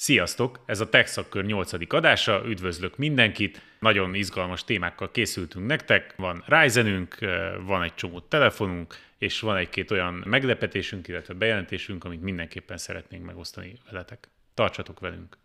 Sziasztok! Ez a Tech Szakkör 8. adása, üdvözlök mindenkit! Nagyon izgalmas témákkal készültünk nektek, van Ryzenünk, van egy csomó telefonunk, és van egy-két olyan meglepetésünk, illetve bejelentésünk, amit mindenképpen szeretnénk megosztani veletek. Tartsatok velünk!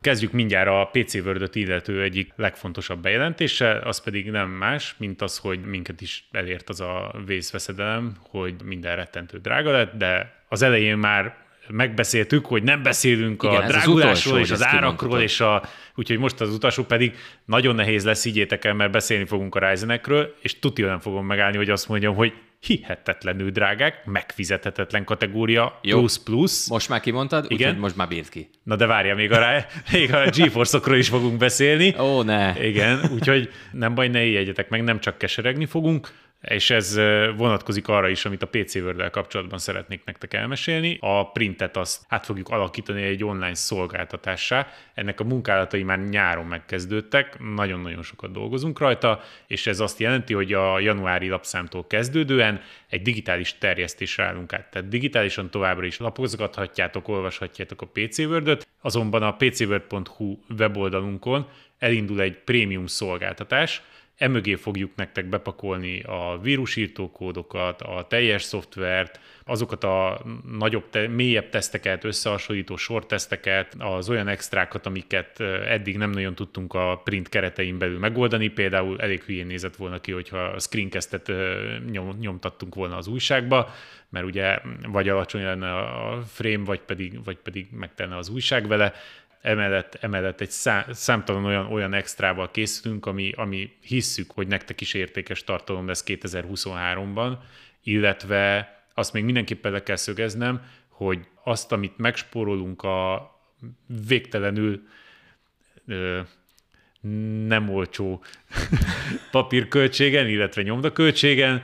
Kezdjük mindjárt a PC word illető egyik legfontosabb bejelentéssel, az pedig nem más, mint az, hogy minket is elért az a vészveszedelem, hogy minden rettentő drága lett, de az elején már megbeszéltük, hogy nem beszélünk Igen, a drágulásról és az árakról, és a, úgyhogy most az utasok pedig nagyon nehéz lesz, ígyétek el, mert beszélni fogunk a Ryzenekről, és tuti nem fogom megállni, hogy azt mondjam, hogy hihetetlenül drágák, megfizethetetlen kategória, Jó. plusz plusz. Most már kimondtad, Igen? most már bírt ki. Na de várja, még a, még a GeForce-okról is fogunk beszélni. Ó, ne. Igen, úgyhogy nem baj, ne ijedjetek meg, nem csak keseregni fogunk és ez vonatkozik arra is, amit a PC word kapcsolatban szeretnék nektek elmesélni. A printet azt át fogjuk alakítani egy online szolgáltatássá. Ennek a munkálatai már nyáron megkezdődtek, nagyon-nagyon sokat dolgozunk rajta, és ez azt jelenti, hogy a januári lapszámtól kezdődően egy digitális terjesztésre állunk át. Tehát digitálisan továbbra is lapozgathatjátok, olvashatjátok a PC word azonban a pcword.hu weboldalunkon elindul egy prémium szolgáltatás, Emögé fogjuk nektek bepakolni a vírusírtókódokat, a teljes szoftvert, azokat a nagyobb, te, mélyebb teszteket, összehasonlító sorteszteket, az olyan extrákat, amiket eddig nem nagyon tudtunk a print keretein belül megoldani. Például elég hülyén nézett volna ki, hogyha screencastet nyom, nyomtattunk volna az újságba, mert ugye vagy alacsony lenne a frame, vagy pedig, vagy pedig megtenne az újság vele emellett, emellett egy szá, számtalan olyan, olyan extrával készülünk, ami, ami hisszük, hogy nektek is értékes tartalom lesz 2023-ban, illetve azt még mindenképpen le kell szögeznem, hogy azt, amit megspórolunk a végtelenül ö, nem olcsó papírköltségen, illetve nyomdaköltségen,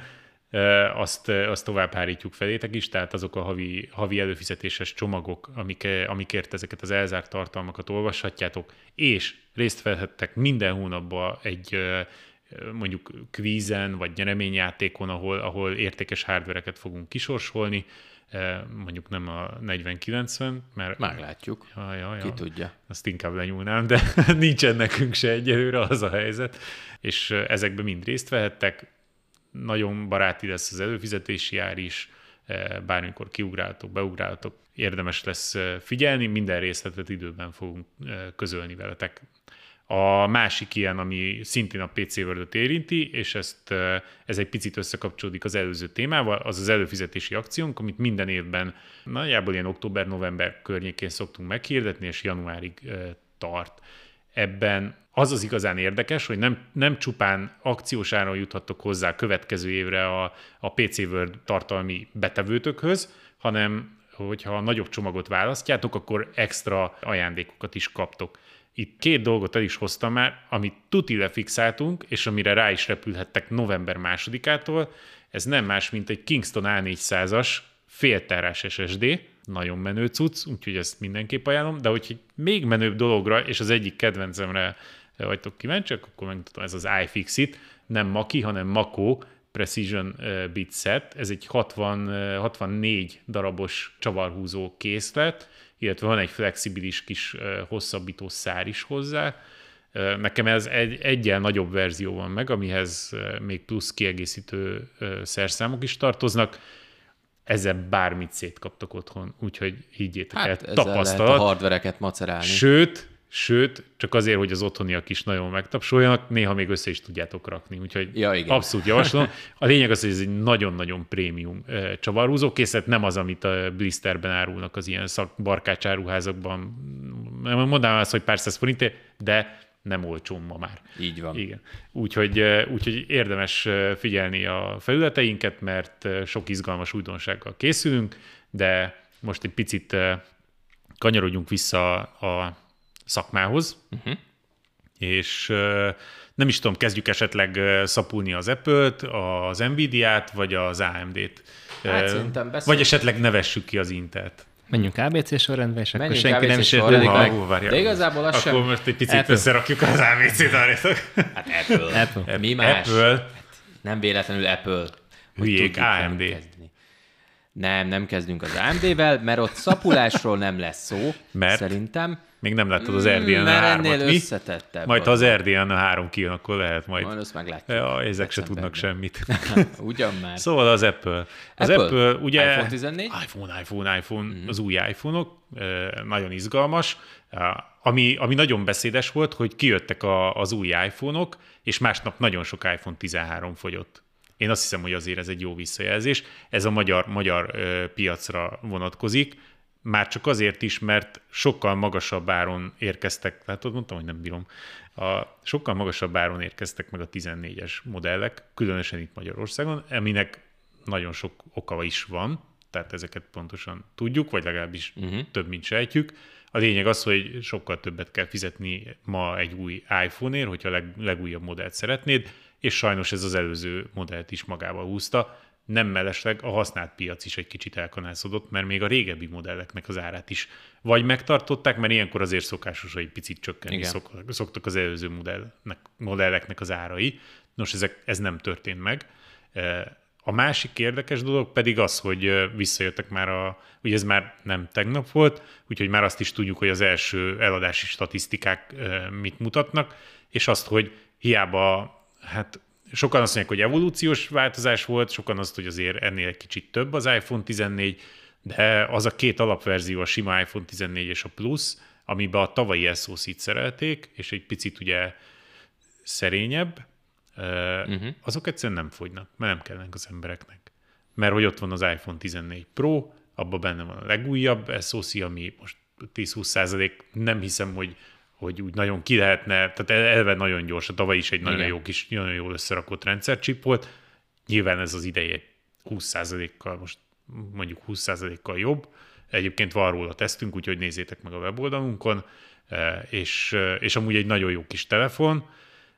azt, azt tovább hárítjuk felétek is, tehát azok a havi, havi előfizetéses csomagok, amik, amikért ezeket az elzárt tartalmakat olvashatjátok, és részt vehettek minden hónapban egy mondjuk kvízen vagy nyereményjátékon, ahol, ahol értékes hardvereket fogunk kisorsolni, mondjuk nem a 40-90, mert... Meglátjuk, ja, ja, ja, ki tudja. Azt inkább lenyúlnám, de nincsen nekünk se egyelőre az a helyzet, és ezekben mind részt vehettek, nagyon baráti lesz az előfizetési ár is, eh, bármikor kiugráltok, beugráltok, érdemes lesz eh, figyelni, minden részletet időben fogunk eh, közölni veletek. A másik ilyen, ami szintén a PC word érinti, és ezt, ez egy picit összekapcsolódik az előző témával, az az előfizetési akciónk, amit minden évben nagyjából ilyen október-november környékén szoktunk meghirdetni, és januárig tart. Ebben az az igazán érdekes, hogy nem, nem csupán akciós áron juthattok hozzá a következő évre a, a PC Word tartalmi betevőtökhöz, hanem hogyha a nagyobb csomagot választjátok, akkor extra ajándékokat is kaptok. Itt két dolgot el is hoztam már, amit tuti lefixáltunk, és amire rá is repülhettek november másodikától. Ez nem más, mint egy Kingston A400-as félterás SSD, nagyon menő cucc, úgyhogy ezt mindenképp ajánlom, de hogy még menőbb dologra, és az egyik kedvencemre vagytok kíváncsiak, akkor megmutatom, ez az iFixit, nem Maki, hanem Mako Precision Bit Set, ez egy 60, 64 darabos csavarhúzó készlet, illetve van egy flexibilis kis hosszabbító szár is hozzá. Nekem ez egy egyen nagyobb verzió van meg, amihez még plusz kiegészítő szerszámok is tartoznak ezzel bármit szétkaptak otthon, úgyhogy higgyétek hát el, tapasztalat. Lehet a hardvereket macerálni. Sőt, sőt, csak azért, hogy az otthoniak is nagyon megtapsoljanak, néha még össze is tudjátok rakni, úgyhogy ja, igen. abszolút javaslom. A lényeg az, hogy ez egy nagyon-nagyon prémium csavarhúzó készlet, nem az, amit a blisterben árulnak az ilyen szak barkácsáruházakban. Mondanám azt, hogy pár száz forintért, de nem olcsó ma már. Így van. Igen. Úgyhogy, úgyhogy érdemes figyelni a felületeinket, mert sok izgalmas újdonsággal készülünk, de most egy picit kanyarodjunk vissza a szakmához, uh-huh. és nem is tudom, kezdjük esetleg szapulni az Apple-t, az Nvidia-t, vagy az AMD-t. Hát, vagy esetleg nevessük ki az Intelt. Menjünk ABC sorrendbe, és akkor senki nem is sértődik meg. De igazából az Akkor sem... most egy picit Apple. összerakjuk az ABC-t. Hát Apple. Apple. Mi más? Apple. Nem véletlenül Apple. Hülyék, AMD. Nem, nem kezdünk az AMD-vel, mert ott szapulásról nem lesz szó, mert szerintem. Még nem láttad az RDN 3 ot mi? összetettebb. Majd ha az RDN 3 kijön, akkor lehet majd. Majd azt meglátjuk. Ja, ezek se tudnak semmit. Ugyan már. Szóval az Apple. Az Apple, Apple ugye... iPhone 14? iPhone, iPhone, iPhone, mm-hmm. az új iPhone-ok, nagyon izgalmas. Ami, ami nagyon beszédes volt, hogy kijöttek a, az új iPhone-ok, és másnap nagyon sok iPhone 13 fogyott. Én azt hiszem, hogy azért ez egy jó visszajelzés. Ez a magyar, magyar piacra vonatkozik, már csak azért is, mert sokkal magasabb áron érkeztek, látod, mondtam, hogy nem bírom, a, sokkal magasabb áron érkeztek meg a 14-es modellek, különösen itt Magyarországon, aminek nagyon sok oka is van, tehát ezeket pontosan tudjuk, vagy legalábbis uh-huh. több, mint sejtjük. A lényeg az, hogy sokkal többet kell fizetni ma egy új iPhone-ért, hogyha a leg, legújabb modellt szeretnéd, és sajnos ez az előző modellt is magával húzta. Nem mellesleg a használt piac is egy kicsit elkanászodott, mert még a régebbi modelleknek az árát is vagy megtartották, mert ilyenkor azért szokásos, hogy picit csökkenni szok, szoktak az előző modellnek, modelleknek az árai. Nos, ezek, ez nem történt meg. A másik érdekes dolog pedig az, hogy visszajöttek már a, ugye ez már nem tegnap volt, úgyhogy már azt is tudjuk, hogy az első eladási statisztikák mit mutatnak, és azt, hogy hiába hát sokan azt mondják, hogy evolúciós változás volt, sokan azt, hogy azért ennél egy kicsit több az iPhone 14, de az a két alapverzió, a sima iPhone 14 és a Plus, amiben a tavalyi SoC-t szerelték, és egy picit ugye szerényebb, uh-huh. azok egyszerűen nem fogynak, mert nem kellenek az embereknek. Mert hogy ott van az iPhone 14 Pro, abban benne van a legújabb SoC, ami most 10-20 százalék, nem hiszem, hogy hogy úgy nagyon ki lehetne, tehát elve nagyon gyors, a tavaly is egy nagyon jó kis, nagyon jól összerakott rendszercsip volt, nyilván ez az ideje 20%-kal, most mondjuk 20%-kal jobb, egyébként van róla tesztünk, úgyhogy nézzétek meg a weboldalunkon, e, és, e, és amúgy egy nagyon jó kis telefon,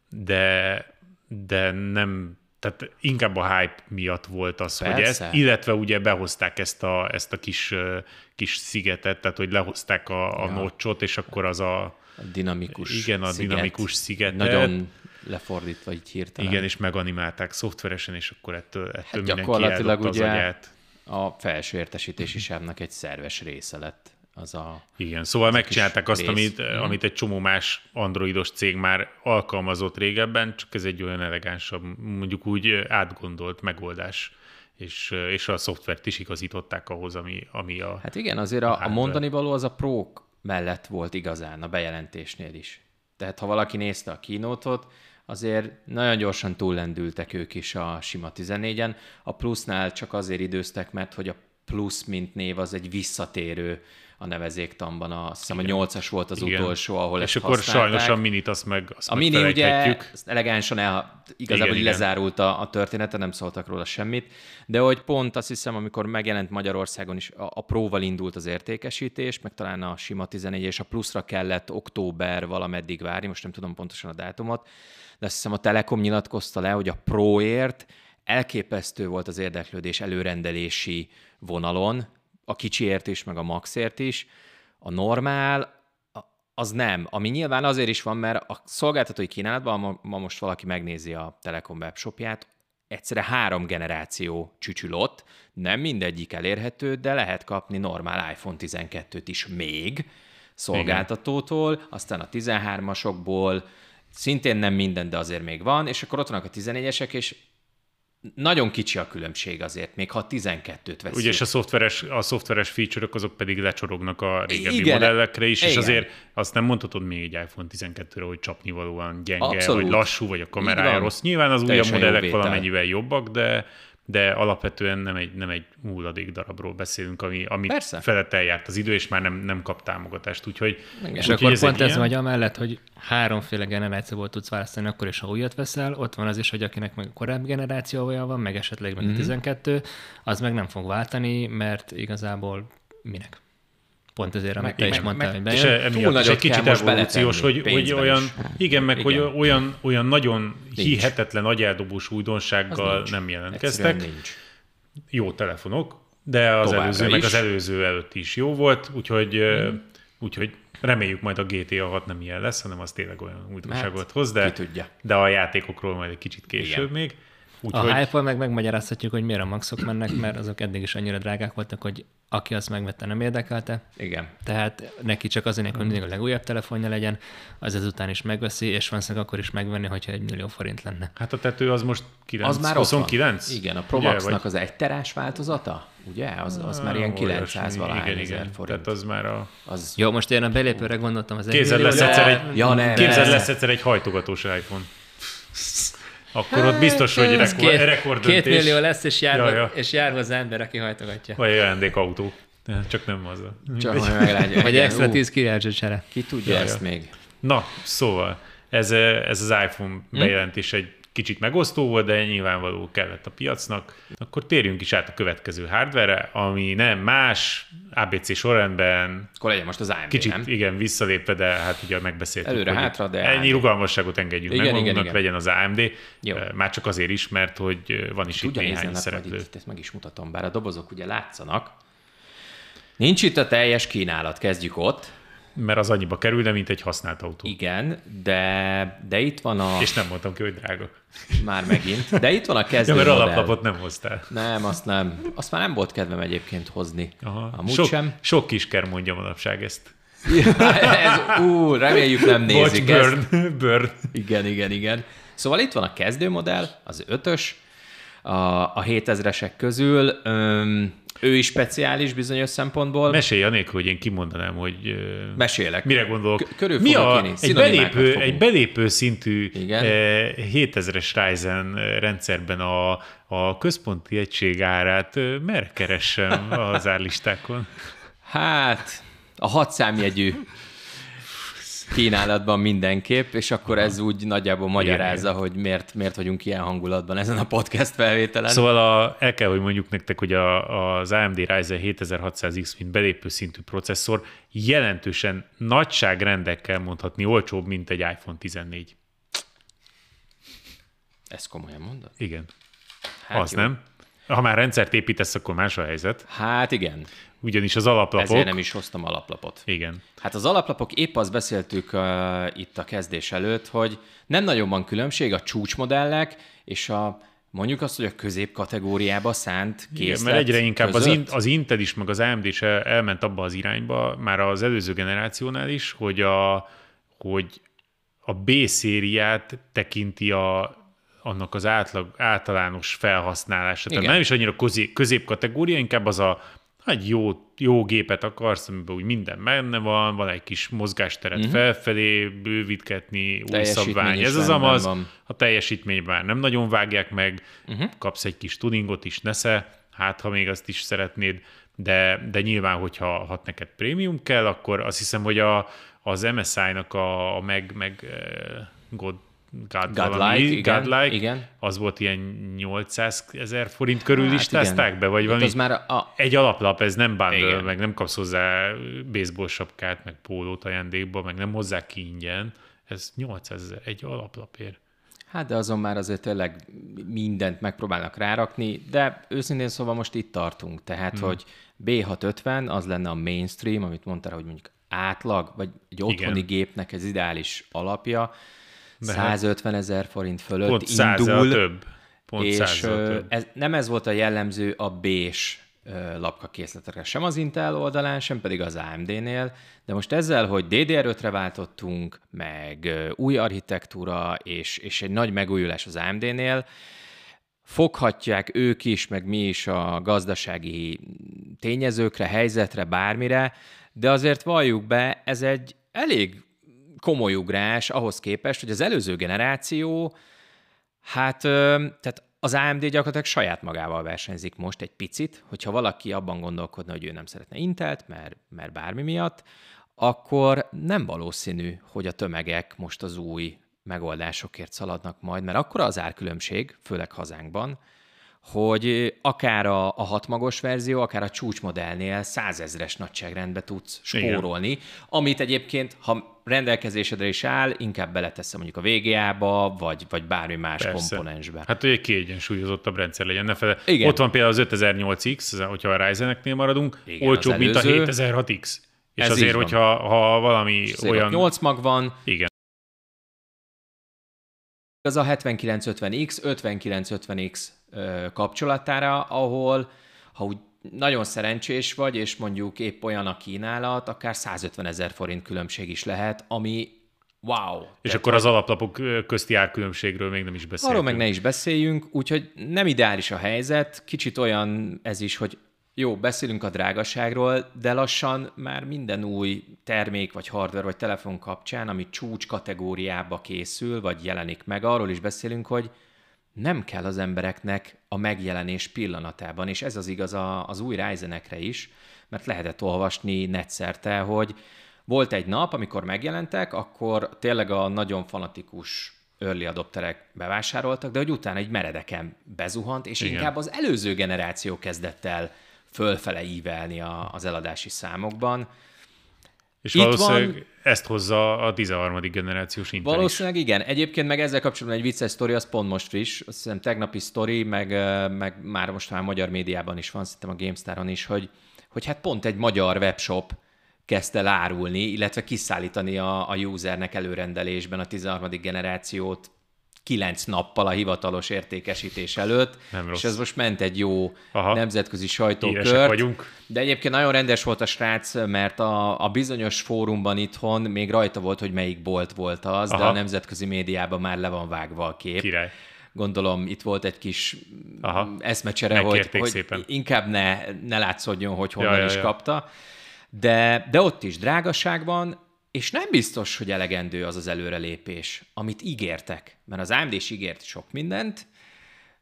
de, de nem, tehát inkább a hype miatt volt az, Persze. hogy ezt, illetve ugye behozták ezt a, ezt a kis, e, kis szigetet, tehát hogy lehozták a, a ja. nocsot, és akkor az a, a dinamikus Igen, a sziget, dinamikus sziget. Nagyon lefordítva így hirtelen. Igen, és meganimálták szoftveresen, és akkor ettől, ettől hát gyakorlatilag ugye az agyát. a felső értesítési sávnak egy szerves része lett. Az a, Igen, szóval megcsinálták azt, amit, mm. amit egy csomó más androidos cég már alkalmazott régebben, csak ez egy olyan elegánsabb, mondjuk úgy átgondolt megoldás és, és a szoftvert is igazították ahhoz, ami, ami a Hát igen, azért a, a mondani való az a prók mellett volt igazán a bejelentésnél is. Tehát ha valaki nézte a kínótot, azért nagyon gyorsan túllendültek ők is a sima 14-en. A plusznál csak azért időztek, mert hogy a plusz mint név az egy visszatérő a nevezéktanban. A, azt hiszem a nyolcas volt az Igen. utolsó, ahol És akkor használták. sajnos a minit azt meg azt A mini ugye elegánsan el, igazából igen, lezárult a, a története, nem szóltak róla semmit, de hogy pont azt hiszem, amikor megjelent Magyarországon is, a, a próval indult az értékesítés, meg talán a sima 14 és a pluszra kellett október valameddig várni, most nem tudom pontosan a dátumot, de azt hiszem a Telekom nyilatkozta le, hogy a próért elképesztő volt az érdeklődés előrendelési vonalon, a kicsiért is, meg a maxért is. A normál az nem. Ami nyilván azért is van, mert a szolgáltatói kínálatban, ma, most valaki megnézi a Telekom webshopját, egyszerre három generáció csücsülott, nem mindegyik elérhető, de lehet kapni normál iPhone 12-t is még szolgáltatótól, Igen. aztán a 13-asokból, szintén nem minden, de azért még van, és akkor ott vannak a 14-esek, és nagyon kicsi a különbség azért, még ha 12-t veszünk. Ugye, és a szoftveres, a szoftveres feature-ök azok pedig lecsorognak a régebbi Igen, modellekre is, Igen. és azért azt nem mondhatod még egy iPhone 12-re, hogy csapnivalóan gyenge, Abszolút. vagy lassú, vagy a kamerája rossz. Nyilván az újabb modellek valamennyivel jobbak, de de alapvetően nem egy, nem egy hulladék darabról beszélünk, ami, ami felett eljárt az idő, és már nem, nem kap támogatást. Úgyhogy, és úgy, akkor ez pont ez vagy amellett, hogy háromféle generációból tudsz választani, akkor is, ha újat veszel, ott van az is, hogy akinek meg korábbi generációja van, meg esetleg meg mm-hmm. 12, az meg nem fog váltani, mert igazából minek? Pont ezért, amit te is mondtál, hogy bejön. És emiatt is egy kicsit evolúciós, hogy, hogy olyan, is. igen, meg igen. hogy olyan, olyan nagyon nincs. hihetetlen agyeldobós újdonsággal nem jelentkeztek. Nincs. Jó telefonok, de az Továbbra előző, is. meg az előző előtt is jó volt, úgyhogy, hmm. úgyhogy reméljük majd a GTA 6 nem ilyen lesz, hanem az tényleg olyan újdonságot hoz, de, de a játékokról majd egy kicsit később Igen. még. Úgyhogy... A hype meg megmagyarázhatjuk, hogy miért a maxok mennek, mert azok eddig is annyira drágák voltak, hogy aki azt megvette, nem érdekelte. Igen. Tehát neki csak azért, hogy mindig a legújabb telefonja legyen, az ezután is megveszi, és van akkor is megvenni, hogyha egy millió forint lenne. Hát a tető az most 9, az már 29? Igen, a Pro Max-nak az egy terás változata, ugye? Az, az már ilyen 900 valahány igen, igen. forint. Tehát az már a... Az... Jó, most én a belépőre gondoltam az Képzeld lesz, egyszer egy, ja, ne, képzeld lesz egyszer egy hajtogatós iPhone akkor ott biztos, hogy rekord, két, rekord Két millió lesz, és jár, ja, ja. és jár hozzá ember, aki hajtogatja. Vagy ajándékautó. Csak nem az. Csak hogy. Vagy extra 10 királyzsa csere. Ki tudja ja, ezt ja. még? Na, szóval, ez, ez az iPhone hm? bejelentés egy kicsit megosztó volt, de nyilvánvaló kellett a piacnak. Akkor térjünk is át a következő hardware ami nem más, ABC sorrendben. Akkor legyen most az AMD, Kicsit, nem? igen, visszalépve, de hát ugye megbeszéltük. Előre, hátra, de Ennyi AMD. rugalmasságot engedjünk igen, meg magunknak, igen, igen. legyen az AMD. Jó. Már csak azért is, mert hogy van is Tudja itt néhány szereplő. Itt, ezt meg is mutatom, bár a dobozok ugye látszanak. Nincs itt a teljes kínálat, kezdjük ott mert az annyiba kerülne, mint egy használt autó. Igen, de, de itt van a... És nem mondtam ki, hogy drága. Már megint. De itt van a kezdő ja, mert alaplapot nem hoztál. Nem, azt nem. Azt már nem volt kedvem egyébként hozni. Aha. Amúgy sok, sem. Sok kisker mondja manapság ezt. ez, ú, reméljük nem nézik Bocs, burn, ezt. burn. Igen, igen, igen. Szóval itt van a kezdőmodell, az ötös, a, a 7000-esek közül. Öm, ő is speciális bizonyos szempontból. Mesélj anélkül, hogy én kimondanám, hogy Mesélek. mire gondolok. Körül Mi a, egy, belépő, egy belépő szintű Igen? 7000-es Ryzen rendszerben a, a központi egység árát merre keressem az árlistákon? Hát, a hat számjegyű kínálatban mindenképp, és akkor ez úgy nagyjából magyarázza, igen, hogy miért, miért vagyunk ilyen hangulatban ezen a podcast felvételen. Szóval a, el kell, hogy mondjuk nektek, hogy a, az AMD Ryzen 7600X, mint belépő szintű processzor, jelentősen nagyságrendekkel mondhatni olcsóbb, mint egy iPhone 14. Ezt komolyan mondod? Igen. Hát az jó. nem. Ha már rendszert építesz, akkor más a helyzet. Hát igen ugyanis az alaplapok... Ezért nem is hoztam alaplapot. Igen. Hát az alaplapok, épp azt beszéltük uh, itt a kezdés előtt, hogy nem nagyon van különbség a csúcsmodellek és a mondjuk azt, hogy a közép kategóriába szánt készlet Igen, mert egyre inkább az, in, az Intel is, meg az AMD is el, elment abba az irányba, már az előző generációnál is, hogy a, hogy a B-szériát tekinti a, annak az átlag, általános felhasználása. Igen. Tehát nem is annyira közép, középkategória, inkább az a egy jó, jó gépet akarsz, amiben úgy minden benne van, van egy kis mozgásteret uh-huh. felfelé, bővítgetni, új szabvány. Ez az amaz, van. a teljesítmény már nem nagyon vágják meg, uh-huh. kapsz egy kis tuningot is, nesze, hát ha még azt is szeretnéd, de, de nyilván, hogyha hat neked prémium kell, akkor azt hiszem, hogy a, az MSI-nak a, a meg, meg uh, God God igen, Godlike, igen. az volt ilyen 800 ezer forint körül hát listázták be, vagy valami, az már a... egy alaplap, ez nem bundle, meg nem kapsz hozzá baseball sapkát, meg pólót ajándékba, meg nem hozzák ki ingyen, ez 800 ezer egy alaplapért. Hát de azon már azért tényleg mindent megpróbálnak rárakni, de őszintén szóval most itt tartunk, tehát hmm. hogy B650 az lenne a mainstream, amit mondtál, hogy mondjuk átlag, vagy egy otthoni Igen. gépnek ez ideális alapja, de 150 ezer forint fölött pont indul. több. Pont és több. Ez, nem ez volt a jellemző a B-s lapkakészletekre, sem az Intel oldalán, sem pedig az AMD-nél, de most ezzel, hogy DDR5-re váltottunk, meg új architektúra és, és egy nagy megújulás az AMD-nél, foghatják ők is, meg mi is a gazdasági tényezőkre, helyzetre, bármire, de azért valljuk be, ez egy elég komoly ugrás ahhoz képest, hogy az előző generáció, hát tehát az AMD gyakorlatilag saját magával versenyzik most egy picit, hogyha valaki abban gondolkodna, hogy ő nem szeretne Intelt, mert, mert bármi miatt, akkor nem valószínű, hogy a tömegek most az új megoldásokért szaladnak majd, mert akkor az árkülönbség, főleg hazánkban, hogy akár a, a hatmagos verzió, akár a csúcsmodellnél százezres nagyságrendbe tudsz spórolni, Igen. amit egyébként, ha rendelkezésedre is áll, inkább beleteszem mondjuk a VGA-ba, vagy, vagy bármi más Persze. komponensbe. Hát, hogy egy kiegyensúlyozottabb rendszer legyen. Ne fele. Igen. Ott van például az 5008X, hogyha a Ryzeneknél maradunk, Igen, olcsóbb, mint a 7006X. És Ez azért, hogyha ha valami olyan... 8 mag van, Igen. az a 7950X, 5950X kapcsolatára, ahol ha úgy nagyon szerencsés vagy, és mondjuk épp olyan a kínálat, akár 150 ezer forint különbség is lehet, ami wow. És akkor az alaplapok közti árkülönbségről még nem is beszélünk. Arról meg ne is beszéljünk, úgyhogy nem ideális a helyzet, kicsit olyan ez is, hogy jó, beszélünk a drágaságról, de lassan már minden új termék, vagy hardware, vagy telefon kapcsán, ami csúcs kategóriába készül, vagy jelenik meg, arról is beszélünk, hogy nem kell az embereknek a megjelenés pillanatában, és ez az igaz az új ryzen is, mert lehetett olvasni netszerte, hogy volt egy nap, amikor megjelentek, akkor tényleg a nagyon fanatikus early adopterek bevásároltak, de hogy utána egy meredeken bezuhant, és Igen. inkább az előző generáció kezdett el fölfele ívelni a, az eladási számokban. És Itt valószínűleg van, ezt hozza a 13. generációs Intel Valószínűleg is. igen. Egyébként meg ezzel kapcsolatban egy vicces sztori, az pont most friss, azt hiszem tegnapi sztori, meg, meg már most már magyar médiában is van, szerintem a GameStar-on is, hogy, hogy hát pont egy magyar webshop kezdte el árulni, illetve kiszállítani a, a usernek előrendelésben a 13. generációt kilenc nappal a hivatalos értékesítés előtt, Nem rossz. és ez most ment egy jó Aha. nemzetközi sajtókört. vagyunk. De egyébként nagyon rendes volt a srác, mert a, a bizonyos fórumban itthon még rajta volt, hogy melyik bolt volt az, Aha. de a nemzetközi médiában már le van vágva a kép. Király gondolom itt volt egy kis Aha. eszmecsere, hogy, hogy szépen. inkább ne, ne látszódjon, hogy honnan ja, ja, is ja. kapta. De, de ott is drágaságban és nem biztos, hogy elegendő az az előrelépés, amit ígértek, mert az AMD is ígért sok mindent,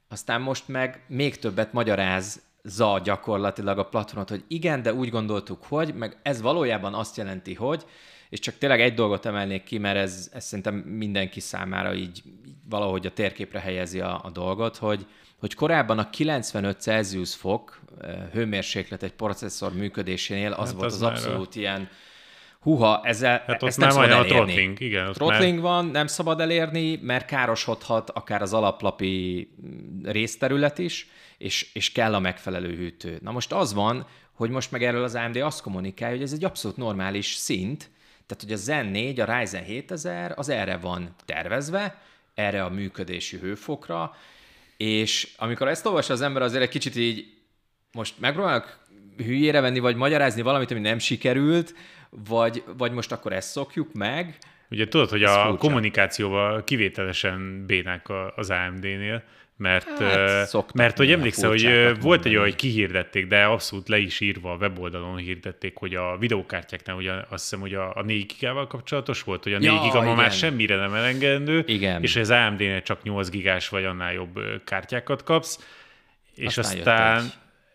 aztán most meg még többet magyarázza gyakorlatilag a platformot, hogy igen, de úgy gondoltuk, hogy, meg ez valójában azt jelenti, hogy, és csak tényleg egy dolgot emelnék ki, mert ez, ez szerintem mindenki számára így, így valahogy a térképre helyezi a, a dolgot, hogy, hogy korábban a 95 Celsius fok eh, hőmérséklet egy processzor működésénél az hát volt az, az abszolút a... ilyen Huha, ezzel, hát ezt nem szabad elérni. A throttling, igen. Throttling már... van, nem szabad elérni, mert károsodhat akár az alaplapi részterület is, és, és kell a megfelelő hűtő. Na most az van, hogy most meg erről az AMD azt kommunikálja, hogy ez egy abszolút normális szint, tehát hogy a Zen 4, a Ryzen 7000 az erre van tervezve, erre a működési hőfokra, és amikor ezt olvassa az ember, azért egy kicsit így most megpróbálok hülyére venni, vagy magyarázni valamit, ami nem sikerült, vagy, vagy most akkor ezt szokjuk meg. Ugye tudod, hogy a furcsa. kommunikációval kivételesen bénák az AMD-nél, mert, hát, mert hogy emlékszel, hogy volt mondani. egy olyan, hogy kihirdették, de abszolút le is írva a weboldalon hirdették, hogy a videókártyáknál, ugye azt hiszem, hogy a, a 4 gigával kapcsolatos volt, hogy a 4 ja, giga ma már semmire nem elengedő, igen. és az AMD-nél csak 8 gigás vagy annál jobb kártyákat kapsz, és aztán, aztán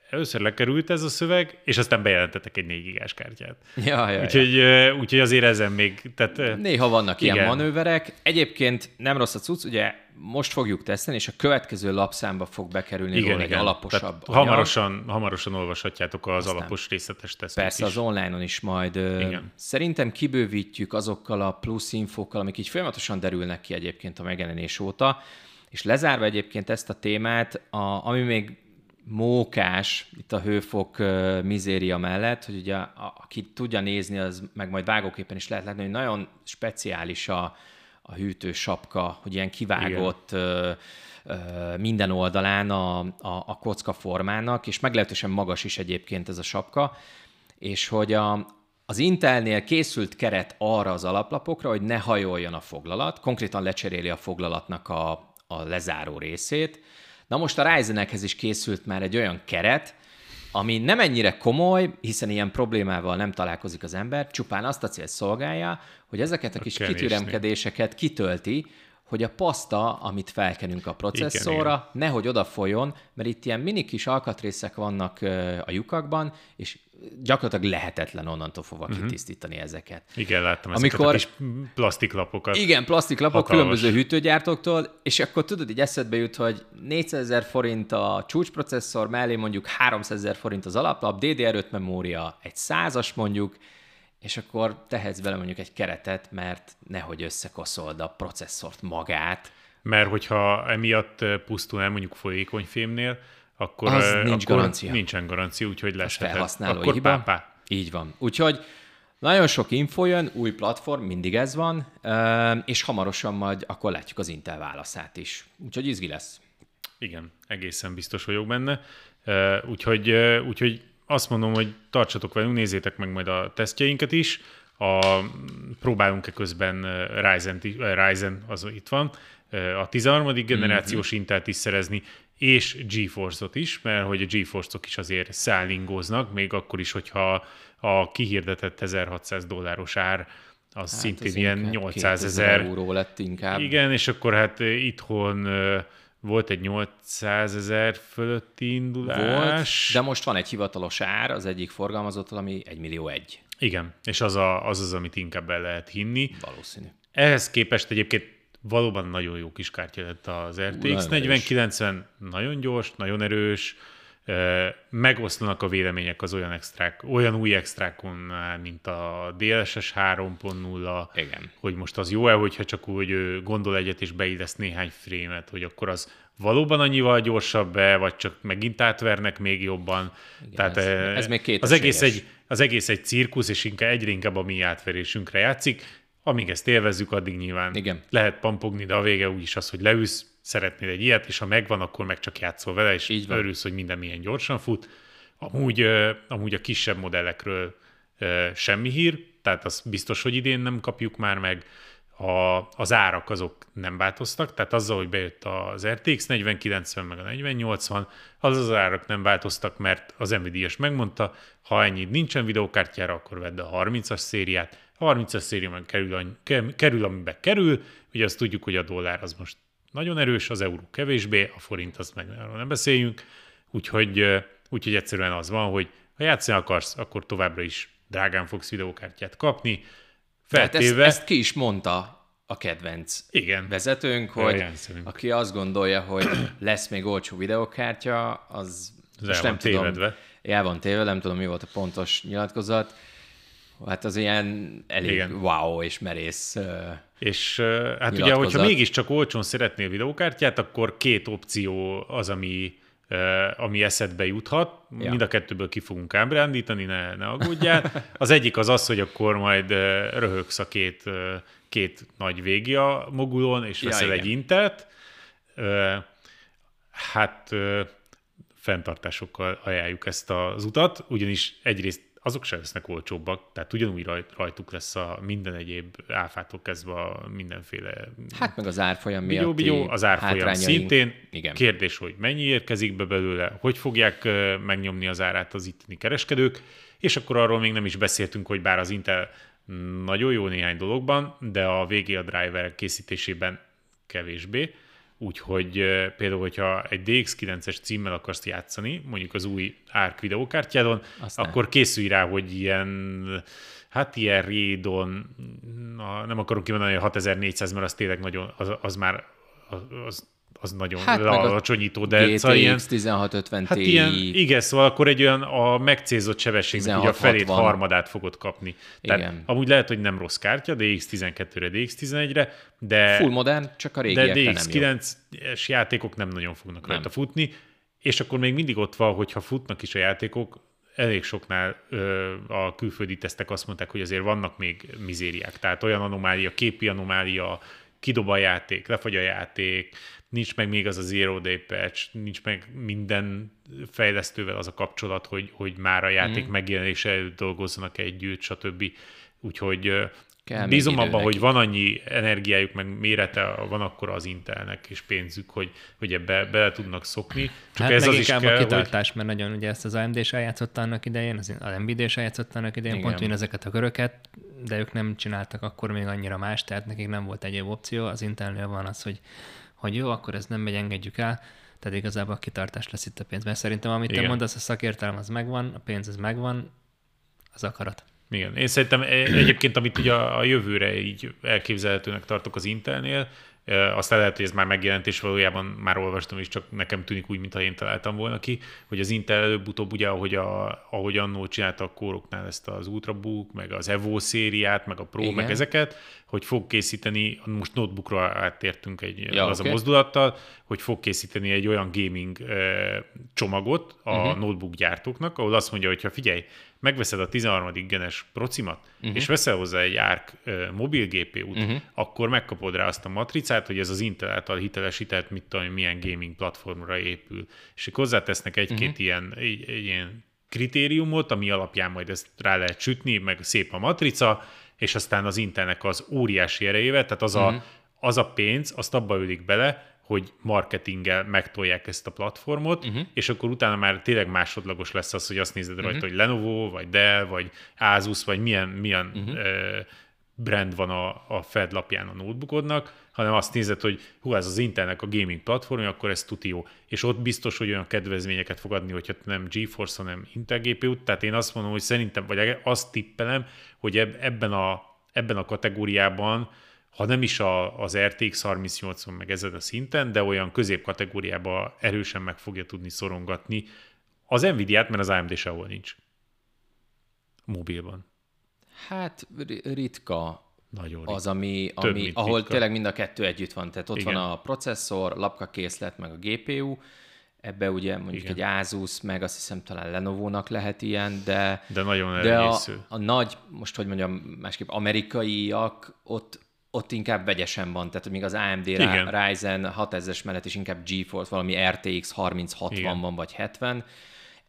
először lekerült ez a szöveg, és aztán bejelentettek egy 4 gigás kártyát. Ja, ja, úgyhogy, ja. úgyhogy azért ezen még... Tehát, Néha vannak igen. ilyen manőverek. Egyébként nem rossz a cucc, ugye most fogjuk tesztelni, és a következő lapszámba fog bekerülni igen, róla igen. egy alaposabb Tehát hamarosan, hamarosan olvashatjátok az Aztán alapos részletes tesztet Persze is. az online-on is majd. Igen. Szerintem kibővítjük azokkal a plusz infókkal, amik így folyamatosan derülnek ki egyébként a megjelenés óta, és lezárva egyébként ezt a témát, a, ami még mókás itt a hőfok mizéria mellett, hogy ugye a, aki tudja nézni, az meg majd vágóképpen is lehet látni, hogy nagyon speciális a, a hűtő sapka, hogy ilyen kivágott uh, minden oldalán a, a, a kocka formának, és meglehetősen magas is egyébként ez a sapka, és hogy a, az Intelnél készült keret arra az alaplapokra, hogy ne hajoljon a foglalat, konkrétan lecseréli a foglalatnak a, a lezáró részét, Na most a Ryzenekhez is készült már egy olyan keret, ami nem ennyire komoly, hiszen ilyen problémával nem találkozik az ember, csupán azt a célt szolgálja, hogy ezeket a kis kitüremkedéseket kitölti, hogy a paszta, amit felkenünk a processzorra, igen, igen. nehogy odafoljon, mert itt ilyen mini kis alkatrészek vannak a lyukakban, és gyakorlatilag lehetetlen onnantól fogva uh-huh. kitisztítani ezeket. Igen, láttam Amikor, ezeket a kis plastiklapokat. Igen, plastiklapok hatalmas. különböző hűtőgyártóktól, és akkor tudod, így eszedbe jut, hogy 400 ezer forint a csúcsprocesszor, mellé mondjuk 300 ezer forint az alaplap, DDR5 memória, egy százas mondjuk, és akkor tehetsz bele mondjuk egy keretet, mert nehogy összekoszold a processzort magát. Mert hogyha emiatt pusztul el mondjuk folyékony fémnél, akkor, az nincs akkor garancia. nincsen garancia, úgyhogy felhasználó akkor hiba. Pápá. Így van. Úgyhogy Nagyon sok info jön, új platform, mindig ez van, és hamarosan majd akkor látjuk az Intel válaszát is. Úgyhogy izgi lesz. Igen, egészen biztos vagyok benne. Úgyhogy, úgyhogy azt mondom, hogy tartsatok velünk, nézzétek meg majd a tesztjeinket is. A, próbálunk-e közben Ryzen, Ryzen az itt van, a 13. generációs mm-hmm. Intelt is szerezni, és GeForce-ot is, mert hogy a GeForce-ok is azért szállingóznak, még akkor is, hogyha a kihirdetett 1600 dolláros ár az hát szintén ilyen 800 ezer euró lett inkább. Igen, és akkor hát itthon volt egy 800 ezer fölötti indulás. Volt, de most van egy hivatalos ár az egyik forgalmazott, ami 1 millió egy. Igen, és az, a, az az, amit inkább el lehet hinni. Valószínű. Ehhez képest egyébként valóban nagyon jó kis kártya lett az RTX 4090, nagyon gyors, nagyon erős, megoszlanak a vélemények az olyan extrák, olyan új extrákon, mint a DLSS 3.0, Igen. hogy most az jó-e, hogyha csak úgy gondol egyet és beillesz néhány frémet, hogy akkor az valóban annyival gyorsabb-e, vagy csak megint átvernek még jobban. Igen, Tehát ez, ez még két az egész, egy, az egész egy cirkusz, és inkább egyre inkább a mi átverésünkre játszik. Amíg ezt élvezzük, addig nyilván Igen. lehet pampogni, de a vége úgyis az, hogy leülsz, szeretnél egy ilyet, és ha megvan, akkor meg csak játszol vele, és Így örülsz, hogy minden milyen gyorsan fut. Amúgy, amúgy a kisebb modellekről semmi hír, tehát az biztos, hogy idén nem kapjuk már meg. A, az árak azok nem változtak, tehát azzal, hogy bejött az RTX 4090 meg a 4080, az az árak nem változtak, mert az nvidia megmondta, ha ennyi nincsen videókártyára, akkor vedd a 30-as szériát, a 30-as széria meg kerül, kerül, amiben kerül, ugye azt tudjuk, hogy a dollár az most nagyon erős, az euró kevésbé, a forint azt meg arról nem beszéljünk, úgyhogy, úgyhogy egyszerűen az van, hogy ha játszani akarsz, akkor továbbra is drágán fogsz videókártyát kapni. Feltéve... ezt, ezt ki is mondta a kedvenc Igen. vezetőnk, hogy aki azt gondolja, hogy lesz még olcsó videókártya, az, az most nem tévedve. tudom, el van tévedve, nem tudom, mi volt a pontos nyilatkozat, Hát az ilyen elég Igen. wow és merész És hát ugye, hogyha mégiscsak olcsón szeretnél videókártyát, akkor két opció az, ami, ami eszedbe juthat. Ja. Mind a kettőből ki fogunk ábrándítani, ne, ne aggódjál. Az egyik az az, hogy akkor majd röhögsz a két, két nagy végia mogulon, és veszel ja, egy intet. Hát fenntartásokkal ajánljuk ezt az utat, ugyanis egyrészt azok sem lesznek olcsóbbak, tehát ugyanúgy rajt, rajtuk lesz a minden egyéb áfától kezdve a mindenféle... Hát meg az árfolyam miatt. Bigyó, az árfolyam szintén. Igen. Kérdés, hogy mennyi érkezik be belőle, hogy fogják megnyomni az árát az itteni kereskedők, és akkor arról még nem is beszéltünk, hogy bár az Intel nagyon jó néhány dologban, de a VGA driver készítésében kevésbé. Úgyhogy például, hogyha egy DX9-es címmel akarsz játszani, mondjuk az új ARC videókártyádon, Aztán. akkor készülj rá, hogy ilyen hát ilyen Raidon, nem akarom kimondani, hogy 6400, mert az tényleg nagyon, az, az már az, az nagyon hát alacsonyító, de GTX szóval ilyen, 1650 hát ilyen, igen, szóval akkor egy olyan a megcélzott sebességnek ugye a felét, harmadát fogod kapni. Tehát igen. amúgy lehet, hogy nem rossz kártya, DX12-re, DX11-re, de... Full modern, csak a De DX9-es játékok nem nagyon fognak nem. rajta futni, és akkor még mindig ott van, hogyha futnak is a játékok, elég soknál ö, a külföldi tesztek azt mondták, hogy azért vannak még mizériák. Tehát olyan anomália, képi anomália, kidob a játék, lefagy a játék, nincs meg még az a zero day patch, nincs meg minden fejlesztővel az a kapcsolat, hogy, hogy már a játék mm. megjelenése előtt dolgozzanak együtt, stb. Úgyhogy Kell bízom abban, hogy van annyi energiájuk, meg mérete van akkor az Intelnek és pénzük, hogy, hogy ebbe bele tudnak szokni. Csak hát ez az is kell, a kitartás, hogy... mert nagyon ugye ezt az AMD is eljátszott annak idején, az Nvidia is eljátszott annak idején, Igen. pont ezeket a köröket, de ők nem csináltak akkor még annyira más, tehát nekik nem volt egyéb opció. Az Intelnél van az, hogy hogy jó, akkor ez nem megy, engedjük el, tehát igazából a kitartás lesz itt a pénz. Mert szerintem, amit Igen. te mondasz, a szakértelem az megvan, a pénz az megvan, az akarat. Igen. Én szerintem e- egyébként, amit ugye a jövőre így elképzelhetőnek tartok az Intelnél, aztán lehet, hogy ez már megjelent, és valójában már olvastam, és csak nekem tűnik úgy, mintha én találtam volna ki, hogy az Intel előbb-utóbb ugye, ahogy, a, ahogy annó csinálta a kóroknál ezt az Ultrabook, meg az Evo szériát, meg a Pro, Igen. meg ezeket, hogy fog készíteni, most notebookra áttértünk egy ja, az okay. a mozdulattal, hogy fog készíteni egy olyan gaming csomagot a uh-huh. notebook gyártóknak, ahol azt mondja, hogy ha figyelj, megveszed a 13. genes procimat, uh-huh. és veszel hozzá egy ARC uh, mobil GPU-t, uh-huh. akkor megkapod rá azt a matricát, hogy ez az Intel által hitelesített, mit tudom, milyen gaming platformra épül. És hozzátesznek egy-két uh-huh. ilyen, egy, egy ilyen kritériumot, ami alapján majd ezt rá lehet sütni, meg szép a matrica, és aztán az Intelnek az óriási erejével, tehát az, uh-huh. a, az a pénz, azt abba ölik bele, hogy marketinggel megtolják ezt a platformot, uh-huh. és akkor utána már tényleg másodlagos lesz az, hogy azt nézed uh-huh. rajta, hogy Lenovo, vagy Dell, vagy Asus, vagy milyen, milyen uh-huh. uh, brand van a, a Fed lapján a notebookodnak, hanem azt nézed, hogy hú, ez az Intelnek a gaming platformja, akkor ez tuti jó. És ott biztos, hogy olyan kedvezményeket fog adni, hogyha nem GeForce, hanem Intel gpu Tehát én azt mondom, hogy szerintem, vagy azt tippelem, hogy ebben a, ebben a kategóriában ha nem is a, az RTX 3080 meg ezen a szinten, de olyan középkategóriába erősen meg fogja tudni szorongatni az Nvidia-t, mert az AMD sehol nincs. Mobilban. Hát ritka nagyon az, ami, ami ahol ritka. tényleg mind a kettő együtt van. Tehát ott Igen. van a processzor, lapkakészlet, meg a GPU, ebbe ugye mondjuk Igen. egy Asus, meg azt hiszem talán Lenovo-nak lehet ilyen, de, de nagyon de a, a nagy, most hogy mondjam, másképp amerikaiak, ott ott inkább vegyesen van, tehát még az AMD Igen. Ryzen 6000-es mellett is inkább GeForce, valami RTX 3060 van, vagy 70.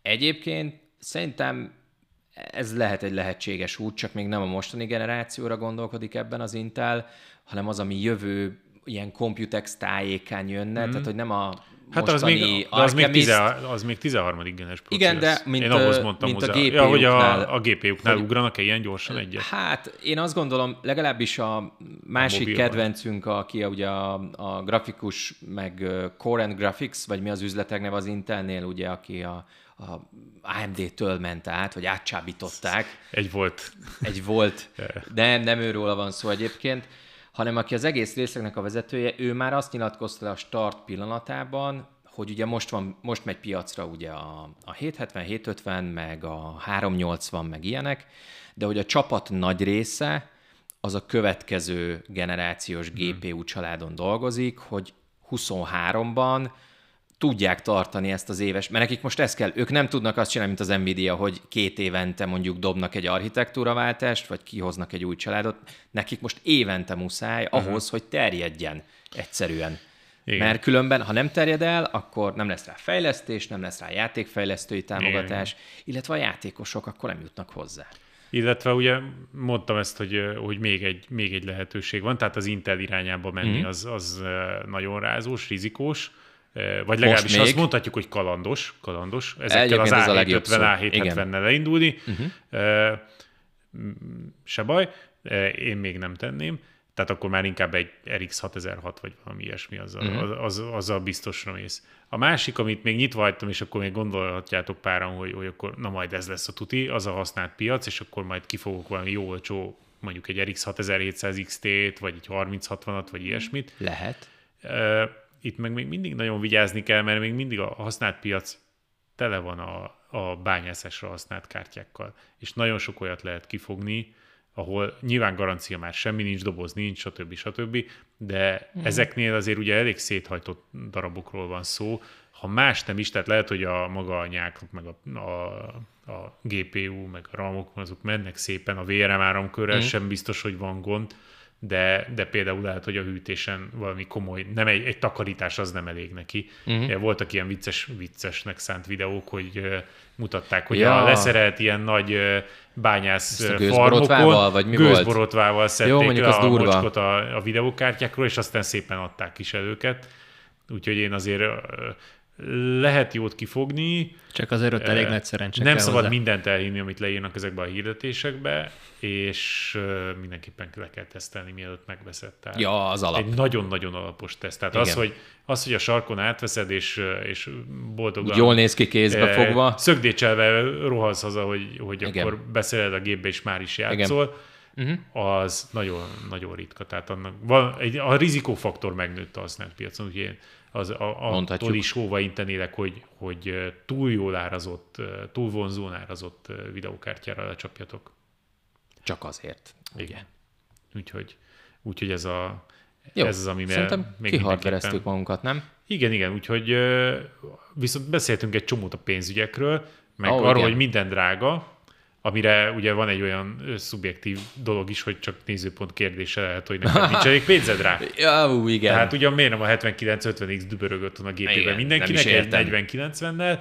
Egyébként szerintem ez lehet egy lehetséges út, csak még nem a mostani generációra gondolkodik ebben az Intel, hanem az, ami jövő ilyen Computex tájékán jönne, mm. tehát hogy nem a Hát az még, az, még tize, az még 13. genes Igen, de mint, én ahhoz mondtam mint hozzá. a GPU-knál. Ja, hogy a, a GPU-knál hogy, ugranak-e ilyen gyorsan egyet? Hát én azt gondolom, legalábbis a másik a kedvencünk, aki ugye a, a grafikus, meg Core and Graphics, vagy mi az üzletek neve az Intelnél, ugye, aki a, a AMD-től ment át, vagy átcsábították. Egy volt. Egy volt. De nem őróla van szó egyébként hanem aki az egész részlegnek a vezetője, ő már azt nyilatkozta a start pillanatában, hogy ugye most, van, most megy piacra ugye a, a 770, 750, meg a 380, meg ilyenek, de hogy a csapat nagy része az a következő generációs hmm. GPU családon dolgozik, hogy 23-ban tudják tartani ezt az éves, mert nekik most ez kell, ők nem tudnak azt csinálni, mint az Nvidia, hogy két évente mondjuk dobnak egy architektúraváltást, vagy kihoznak egy új családot, nekik most évente muszáj uh-huh. ahhoz, hogy terjedjen egyszerűen. Igen. Mert különben, ha nem terjed el, akkor nem lesz rá fejlesztés, nem lesz rá játékfejlesztői támogatás, Igen. illetve a játékosok akkor nem jutnak hozzá. Illetve ugye mondtam ezt, hogy, hogy még, egy, még egy lehetőség van, tehát az Intel irányába menni mm. az, az nagyon rázós, rizikós, vagy legalábbis azt mondhatjuk, hogy kalandos, kalandos. Ezekkel az A750, A770-nel leindulni. Uh-huh. Se baj, én még nem tenném. Tehát akkor már inkább egy RX 6006 vagy valami ilyesmi, az, uh-huh. az, az, az a biztosra mész. A másik, amit még nyitva hagytam, és akkor még gondolhatjátok páran, hogy, hogy akkor na majd ez lesz a tuti, az a használt piac, és akkor majd kifogok valami jó olcsó, mondjuk egy RX 6700 XT-t, vagy egy 3060-at, vagy ilyesmit. Lehet itt meg még mindig nagyon vigyázni kell, mert még mindig a használt piac tele van a, a bányászásra használt kártyákkal, és nagyon sok olyat lehet kifogni, ahol nyilván garancia már semmi nincs, doboz nincs, stb. stb. De mm. ezeknél azért ugye elég széthajtott darabokról van szó. Ha más nem is, tehát lehet, hogy a maga a nyákok, meg a, a, a GPU, meg a RAM-ok, azok mennek szépen, a VRM áramkörrel mm. sem biztos, hogy van gond, de, de például lehet, hogy a hűtésen valami komoly, nem egy, egy takarítás az nem elég neki. Uh-huh. Voltak ilyen vicces, viccesnek szánt videók, hogy mutatták, hogy ja. a leszerelt ilyen nagy bányász farmokon vagy mi gőzborotvával szedték Jó, le a durva. mocskot a, a videókártyákról, és aztán szépen adták is előket. Úgyhogy én azért lehet jót kifogni. Csak azért ott elég nagy szerencse Nem szabad hozzá. mindent elhinni, amit leírnak ezekbe a hirdetésekbe, és mindenképpen le kell tesztelni, mielőtt megveszed. Tehát ja, az alap. Egy nagyon-nagyon alapos teszt. Tehát az hogy, az, hogy a sarkon átveszed, és, és boldogan... Jól néz ki kézbe eh, fogva. Szögdécselve rohansz haza, hogy, hogy akkor beszéled a gépbe, és már is játszol. Igen. Uh-huh. az nagyon, nagyon ritka. Tehát annak, van, egy, a rizikófaktor megnőtt a használt piacon, úgyhogy az a, attól is hóva intenélek, hogy, hogy túl jól árazott, túl vonzón árazott videókártyára lecsapjatok. Csak azért. Igen. Úgyhogy, úgyhogy ez, a, Jó, ez az, ami még kihardvereztük magunkat, nem? Igen, igen, úgyhogy viszont beszéltünk egy csomót a pénzügyekről, meg oh, arról, igen. hogy minden drága, amire ugye van egy olyan szubjektív dolog is, hogy csak nézőpont kérdése lehet, hogy neked nincs elég pénzed rá. ja, ú, igen. Tehát ugyan miért nem a 79-50X dübörögött a gépében mindenkinek, egy 40-90-nel,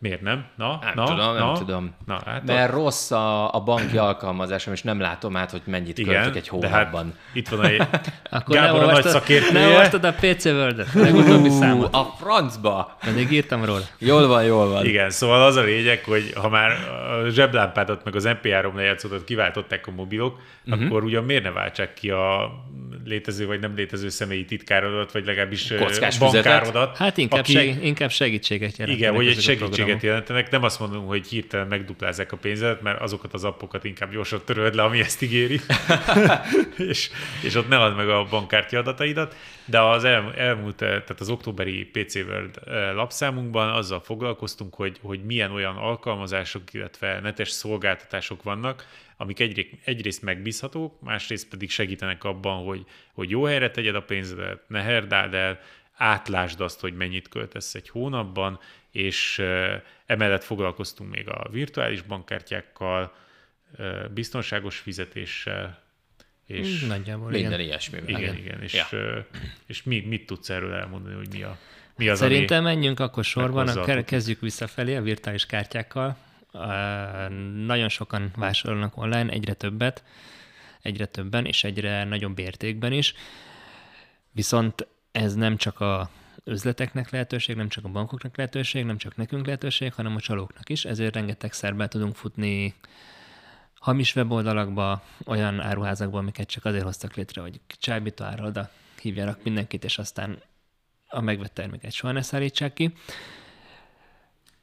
Miért nem? Na, nem na, tudom, na, nem tudom. Na, hát Mert a... rossz a, a banki alkalmazásom, és nem látom át, hogy mennyit Igen, költök egy hónapban. Hát itt van egy Akkor Gábor a nagy szakértője. Nem olvastad a PC World-et, legutóbbi számot. A francba! Pedig írtam róla. Jól van, jól van. Igen, szóval az a lényeg, hogy ha már a zseblámpádat meg az MP3 lejátszódat kiváltották a mobilok, uh-huh. akkor ugyan miért ne váltsák ki a létező vagy nem létező személyi titkárodat, vagy legalábbis Kockás bankárodat. Hát inkább, aki... seg, inkább segítséget jelentenek. Igen, hogy egy segítséget jelentenek. Nem azt mondom, hogy hirtelen megduplázzák a pénzet, mert azokat az appokat inkább gyorsan töröld le, ami ezt ígéri, és, és ott ne add meg a bankkártya adataidat. De az el, elmúlt, tehát az októberi PC World eh, lapszámunkban azzal foglalkoztunk, hogy, hogy milyen olyan alkalmazások, illetve netes szolgáltatások vannak, amik egyrészt, egyrészt megbízhatók, másrészt pedig segítenek abban, hogy, hogy jó helyre tegyed a pénzedet, ne herdáld el, átlásd azt, hogy mennyit költesz egy hónapban, és emellett foglalkoztunk még a virtuális bankkártyákkal, biztonságos fizetéssel, és Nagyjából, minden igen. ilyesmi. Igen, igen, igen. És, ja. és mi, mit tudsz erről elmondani, hogy mi, a, mi az, Szerintem ami menjünk akkor sorban, kezdjük visszafelé a virtuális kártyákkal nagyon sokan vásárolnak online, egyre többet, egyre többen, és egyre nagyobb értékben is. Viszont ez nem csak a üzleteknek lehetőség, nem csak a bankoknak lehetőség, nem csak nekünk lehetőség, hanem a csalóknak is. Ezért rengeteg szerbe tudunk futni hamis weboldalakba, olyan áruházakba, amiket csak azért hoztak létre, hogy csábító ára oda hívjanak mindenkit, és aztán a megvett terméket soha ne szállítsák ki.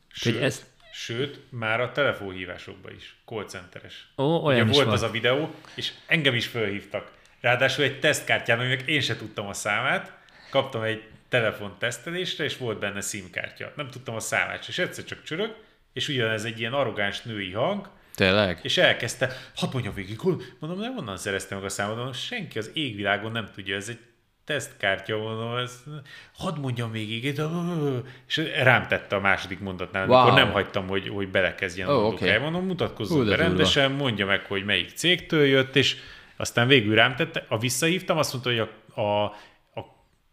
Sőt, hogy ezt, Sőt, már a telefonhívásokban is, call centeres. Ó, olyan Ugye is volt van. az a videó, és engem is fölhívtak. Ráadásul egy tesztkártyán, aminek én se tudtam a számát, kaptam egy telefon tesztelésre, és volt benne SIM-kártya. Nem tudtam a számát, és egyszer csak csörög, és ugyanez egy ilyen arrogáns női hang, Tényleg? És elkezdte, hadd mondjam végig, mondom, nem onnan szereztem meg a számot, mondom, senki az égvilágon nem tudja, ez egy tesztkártya, mondom, ez, hadd mondjam végig, és rám tette a második mondatnál, wow. amikor nem hagytam, hogy, hogy belekezdjen oh, a okay. el, mondom, mutatkozzon be rendesen, mondja meg, hogy melyik cégtől jött, és aztán végül rám tette, a visszahívtam, azt mondta, hogy a, a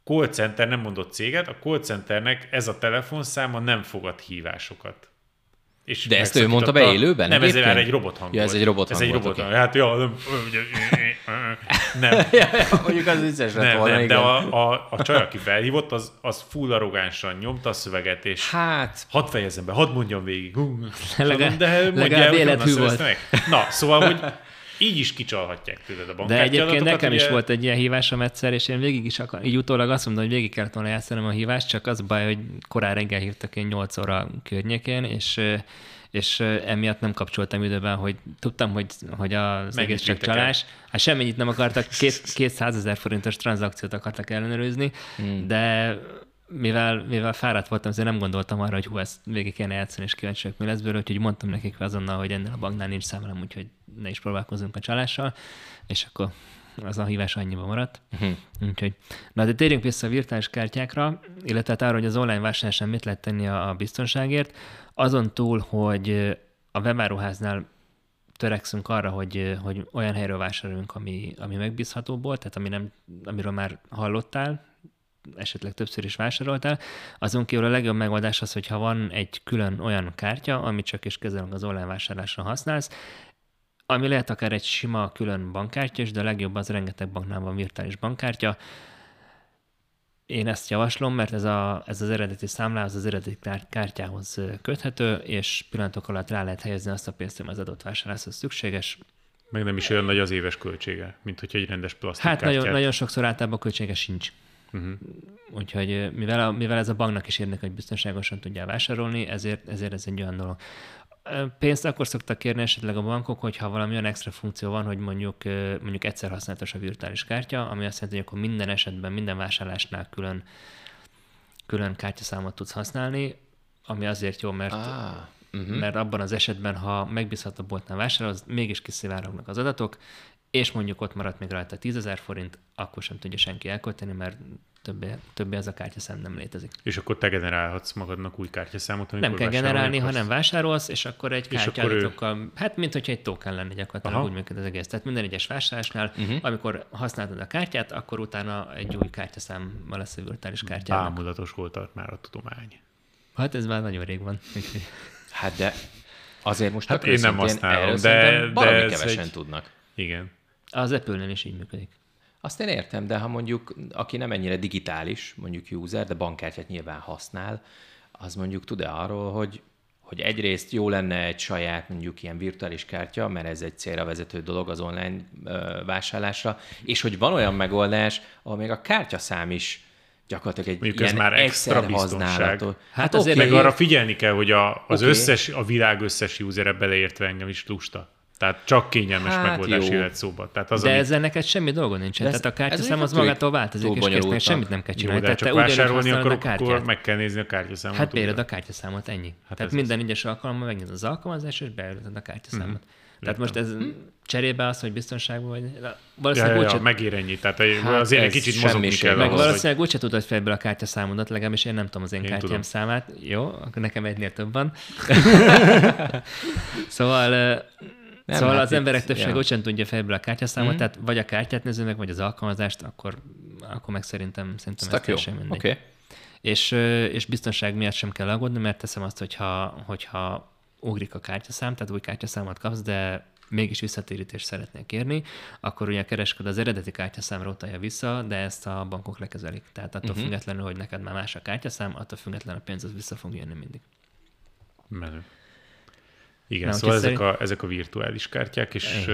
call center nem mondott céget, a call centernek ez a telefonszáma nem fogad hívásokat. És De ezt ő mondta be élőben? Nem, ez már egy robot hang ja, ez egy robot Ez egy robot hang. Hát jó, nem. nem. Mondjuk az vicces lett nem, volna, nem, de a, a, a csaj, aki felhívott, az, az full arrogánsan nyomta a szöveget, és hát... hadd fejezem be, hadd mondjam végig. Legalább, de legalább életű volt. Na, szóval, hogy így is kicsalhatják tőled a De egyébként nekem ugye... is volt egy ilyen hívásom egyszer, és én végig is akar, így utólag azt mondom, hogy végig kellett volna játszanom a hívást, csak az baj, hogy korán reggel hívtak én 8 óra környékén, és és emiatt nem kapcsoltam időben, hogy tudtam, hogy, hogy az egész csak csalás. Hát semmennyit nem akartak, két, 200 ezer forintos tranzakciót akartak ellenőrizni, hmm. de mivel, mivel fáradt voltam, azért nem gondoltam arra, hogy hú, ezt végig kéne játszani, és kíváncsi mi lesz belőle, úgyhogy mondtam nekik azonnal, hogy ennél a banknál nincs számolom, úgyhogy ne is próbálkozunk a csalással, és akkor az a hívás annyiba maradt. Uh-huh. Úgyhogy, na de térjünk vissza a virtuális kártyákra, illetve arra, hogy az online vásárláson mit lehet tenni a, a biztonságért. Azon túl, hogy a webáruháznál törekszünk arra, hogy, hogy olyan helyről vásároljunk, ami, ami megbízhatóból, tehát ami nem, amiről már hallottál, esetleg többször is vásároltál. Azon kívül a legjobb megoldás az, hogyha van egy külön olyan kártya, amit csak és kezelünk az online vásárlásra használsz, ami lehet akár egy sima külön bankkártya is, de a legjobb az rengeteg banknál van virtuális bankkártya. Én ezt javaslom, mert ez, a, ez az eredeti számlához, az eredeti kártyához köthető, és pillanatok alatt rá lehet helyezni azt a pénzt, ami az adott vásárláshoz szükséges. Meg nem is olyan nagy az éves költsége, mint hogy egy rendes plastik Hát nagyon, nagyon sokszor általában a költsége sincs. Uh-huh. Úgyhogy mivel, a, mivel ez a banknak is érnek, hogy biztonságosan tudja vásárolni, ezért, ezért ez egy olyan dolog. Pénzt akkor szoktak kérni esetleg a bankok, hogyha valami olyan extra funkció van, hogy mondjuk, mondjuk egyszer használatos a virtuális kártya, ami azt jelenti, hogy akkor minden esetben, minden vásárlásnál külön, külön kártyaszámot tudsz használni, ami azért jó, mert, ah, uh-huh. mert abban az esetben, ha megbízható boltnál vásárolsz, mégis kiszivárognak az adatok, és mondjuk ott maradt még rajta 10 ezer forint, akkor sem tudja senki elkölteni, mert többé, többé ez a kártyaszám nem létezik. És akkor te generálhatsz magadnak új kártyaszámot, Nem kell generálni, ha nem vásárolsz, és akkor egy kártyadatokkal, ő... hát mint hogyha egy token lenne gyakorlatilag, Aha. úgy működik az egész. Tehát minden egyes vásárlásnál, uh-huh. amikor használtad a kártyát, akkor utána egy új kártyaszámmal lesz a virtuális kártyának. Bámulatos volt már a tudomány. Hát ez már nagyon rég van. Hát de azért most hát én nem használom, de, de ez kevesen egy... tudnak. Igen. Az Apple-nél is így működik. Azt én értem, de ha mondjuk, aki nem ennyire digitális, mondjuk user, de bankkártyát nyilván használ, az mondjuk tud-e arról, hogy, hogy egyrészt jó lenne egy saját mondjuk ilyen virtuális kártya, mert ez egy célra vezető dolog az online ö, vásárlásra, és hogy van olyan megoldás, ahol még a kártyaszám is gyakorlatilag egy Mondjuk ilyen ez már extra biztonság. Hát, hát azért okay. meg arra figyelni kell, hogy a, az okay. összes, a világ összes usere beleértve engem is lusta. Tehát csak kényelmes hát megoldás jöhet szóba. Tehát az, De ami... ezzel neked semmi dolga nincsen. Tehát a kártyaszám az magától változik, és kész, semmit nem kell csinálni. Jó, de csak vásárolni akkor, akkor meg kell nézni a kártyaszámot. Hát béred a kártyaszámot, ennyi. Hát Tehát minden egyes alkalommal megnyit az alkalmazás, és beállítod a kártyaszámot. Mm-hmm. Tehát most ez hm? cserébe az, hogy biztonságban vagy. Valószínűleg ja, ja, ja, megér ennyi. Tehát hát azért egy kicsit mozogni kell. Meg ahhoz, valószínűleg úgyse tudod fejből a kártyaszámodat, legalábbis én nem tudom az én, én kártyám tudom. számát. Jó, akkor nekem egynél több van. szóval nem, szóval hát az emberek többsége ja. sem tudja fejből a kártyaszámot, mm. tehát vagy a kártyát néző meg, vagy az alkalmazást, akkor, akkor meg szerintem, szerintem ez teljesen mindegy. Okay. És, és biztonság miatt sem kell aggódni, mert teszem azt, hogyha, hogyha ugrik a kártyaszám, tehát új kártyaszámot kapsz, de mégis visszatérítést szeretnék kérni, akkor ugye a kereskedő az eredeti kártyaszámra utalja vissza, de ezt a bankok lekezelik. Tehát attól uh-huh. függetlenül, hogy neked már más a kártyaszám, attól függetlenül a pénz az vissza fog jönni mindig. Menő. Igen, Nem, szóval ezek, szerint... a, ezek a virtuális kártyák, és,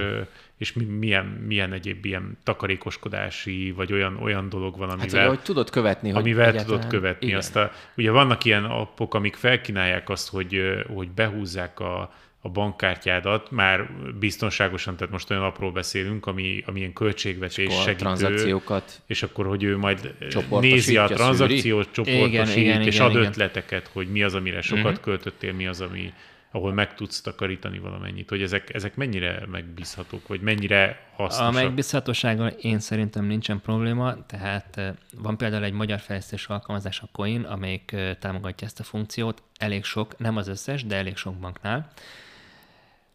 és milyen, milyen egyéb ilyen takarékoskodási, vagy olyan, olyan dolog van, amivel, hát, hogy tudod követni. Amivel hogy tudod követni. Igen. Azt a, ugye vannak ilyen appok, amik felkínálják azt, hogy, hogy behúzzák a, a bankkártyádat, már biztonságosan, tehát most olyan apról beszélünk, ami, ami ilyen költségvetés segítő. tranzakciókat. És akkor, hogy ő majd nézi a tranzakciót, csoportosít, igen, igen, és igen, ad igen. ötleteket, hogy mi az, amire sokat uh-huh. költöttél, mi az, ami, ahol meg tudsz takarítani valamennyit, hogy ezek, ezek mennyire megbízhatók, vagy mennyire hasznosak? A megbízhatósággal én szerintem nincsen probléma, tehát eh, van például egy magyar fejlesztés alkalmazás, a Coin, amelyik eh, támogatja ezt a funkciót, elég sok, nem az összes, de elég sok banknál.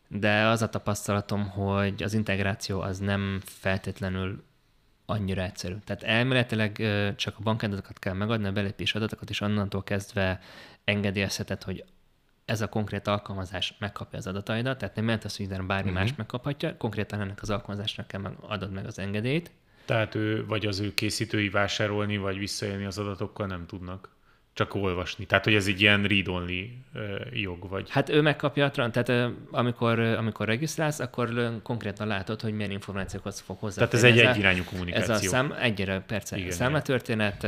De az a tapasztalatom, hogy az integráció az nem feltétlenül annyira egyszerű. Tehát elméletileg eh, csak a bankadatokat kell megadni, a belépés adatokat, és onnantól kezdve engedélyezheted, hogy ez a konkrét alkalmazás megkapja az adataidat, tehát nem jelent hogy bármi uh-huh. más megkaphatja, konkrétan ennek az alkalmazásnak kell meg, adod meg az engedélyt. Tehát ő, vagy az ő készítői vásárolni, vagy visszaélni az adatokkal nem tudnak csak olvasni. Tehát, hogy ez egy ilyen read-only jog, vagy... Hát ő megkapja, tehát amikor, amikor regisztrálsz, akkor konkrétan látod, hogy milyen információkat fog hozzá. Tehát ez egy egyirányú kommunikáció. Ez a szám, egyre perce Igen, számlatörténet,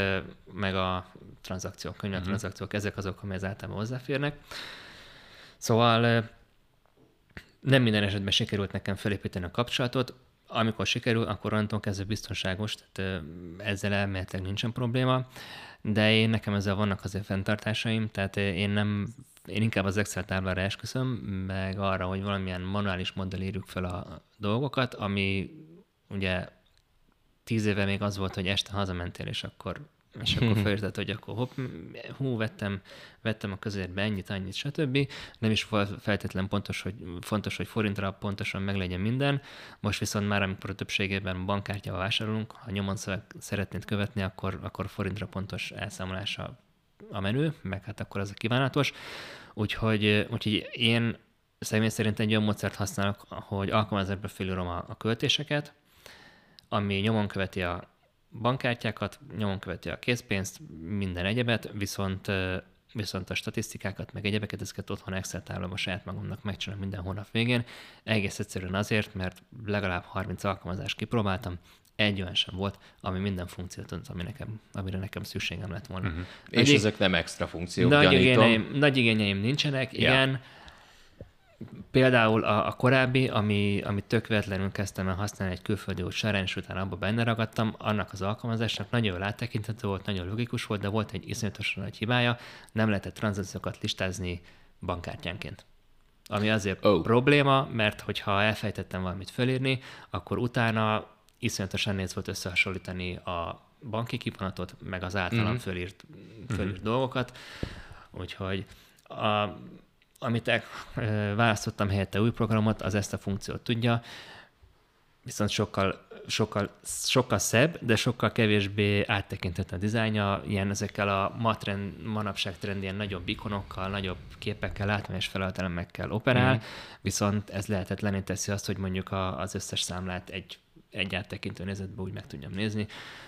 meg a tranzakciók, könyv uh-huh. tranzakciók, ezek azok, amelyek általában hozzáférnek. Szóval nem minden esetben sikerült nekem felépíteni a kapcsolatot, amikor sikerül, akkor onnantól kezdve biztonságos, tehát ezzel elméletileg nincsen probléma, de én nekem ezzel vannak azért fenntartásaim, tehát én nem, én inkább az Excel táblára esküszöm, meg arra, hogy valamilyen manuális módon írjuk fel a dolgokat, ami ugye tíz éve még az volt, hogy este hazamentél, és akkor és akkor felírtad, hogy akkor hopp, hú, vettem, vettem a közérbe ennyit, annyit, stb. Nem is feltétlen pontos, hogy, fontos, hogy forintra pontosan meglegyen minden. Most viszont már, amikor a többségében bankkártyával vásárolunk, ha nyomon szeretnéd követni, akkor, akkor forintra pontos elszámolása a menü, meg hát akkor az a kívánatos. Úgyhogy, úgyhogy én személy szerint egy olyan módszert használok, hogy alkalmazásba felírom a, a költéseket, ami nyomon követi a bankkártyákat, nyomon követi a készpénzt, minden egyebet, viszont viszont a statisztikákat, meg egyebeket, ezeket otthon Excel táblában saját magamnak megcsinálom minden hónap végén. Egész egyszerűen azért, mert legalább 30 alkalmazást kipróbáltam, egy olyan sem volt, ami minden funkciót ad, ami nekem, amire nekem szükségem lett volna. Uh-huh. És ezek nem extra funkciók, nagy igényeim, nagy igényeim nincsenek, yeah. igen, Például a, a korábbi, ami, amit tök véletlenül kezdtem el használni egy külföldi út során, és utána abba benne ragadtam, annak az alkalmazásnak nagyon jól áttekinthető volt, nagyon logikus volt, de volt egy iszonyatosan nagy hibája, nem lehetett tranzakciókat listázni bankkártyánként. Ami azért oh. probléma, mert hogyha elfejtettem valamit fölírni, akkor utána iszonyatosan néz volt összehasonlítani a banki kivonatot, meg az általam mm. fölírt, fölírt mm-hmm. dolgokat. Úgyhogy a, amit választottam helyette új programot, az ezt a funkciót tudja, viszont sokkal, sokkal, sokkal szebb, de sokkal kevésbé áttekintett a dizájnja, ilyen ezekkel a ma trend, manapság trend ilyen nagyobb ikonokkal, nagyobb képekkel, látványos feleltelemekkel operál, mm. viszont ez lehetetlené teszi azt, hogy mondjuk a, az összes számlát egy egy áttekintő nézetben úgy meg tudjam nézni.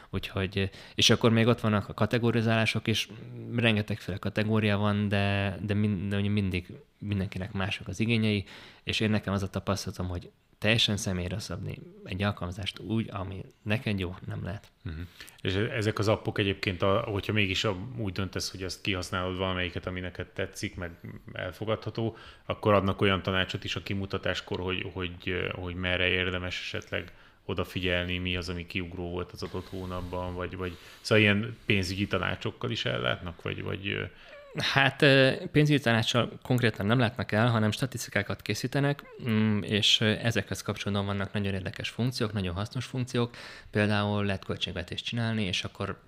Úgyhogy, és akkor még ott vannak a kategorizálások, és rengetegféle kategória van, de, de, mind, de mindig mindenkinek mások az igényei, és én nekem az a tapasztalatom, hogy teljesen személyre szabni egy alkalmazást úgy, ami neked jó, nem lehet. Uh-huh. És ezek az appok egyébként, a, hogyha mégis a, úgy döntesz, hogy ezt kihasználod valamelyiket, ami neked tetszik, meg elfogadható, akkor adnak olyan tanácsot is a kimutatáskor, hogy, hogy, hogy merre érdemes esetleg odafigyelni, mi az, ami kiugró volt az adott hónapban, vagy, vagy szóval ilyen pénzügyi tanácsokkal is ellátnak, vagy, vagy Hát pénzügyi tanácssal konkrétan nem látnak el, hanem statisztikákat készítenek, mm, és ezekhez kapcsolatban vannak nagyon érdekes funkciók, nagyon hasznos funkciók. Például lehet költségvetést csinálni, és akkor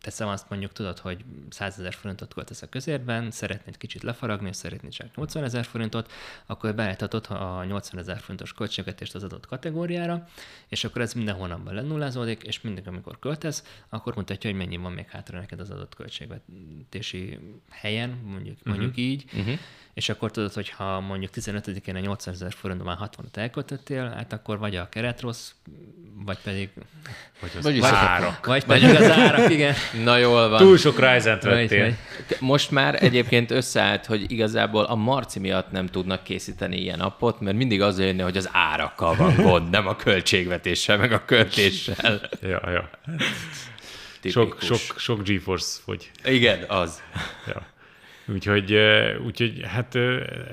teszem azt mondjuk, tudod, hogy 100 ezer forintot költesz a közérben, szeretnéd kicsit lefaragni, és szeretnéd csak 80 ezer forintot, akkor beállíthatod a 80 ezer forintos költségvetést az adott kategóriára, és akkor ez minden hónapban lenullázódik, és mindig, amikor költesz, akkor mutatja, hogy mennyi van még hátra neked az adott költségvetési helyen, mondjuk, uh-huh. mondjuk így, uh-huh. és akkor tudod, hogy ha mondjuk 15-én a 80 ezer forintban már 60 elköltöttél, hát akkor vagy a keret rossz, vagy pedig... Vagy az vagy, árak. Vagy pedig az árak, igen. Na jól van. Túl sok Ryzen-t vettél. Most már egyébként összeállt, hogy igazából a Marci miatt nem tudnak készíteni ilyen appot, mert mindig az jönne, hogy az árakkal van gond, nem a költségvetéssel, meg a költéssel. ja, ja. Sok, sok, sok GeForce fogy. Igen, az. Ja. Úgyhogy, úgyhogy hát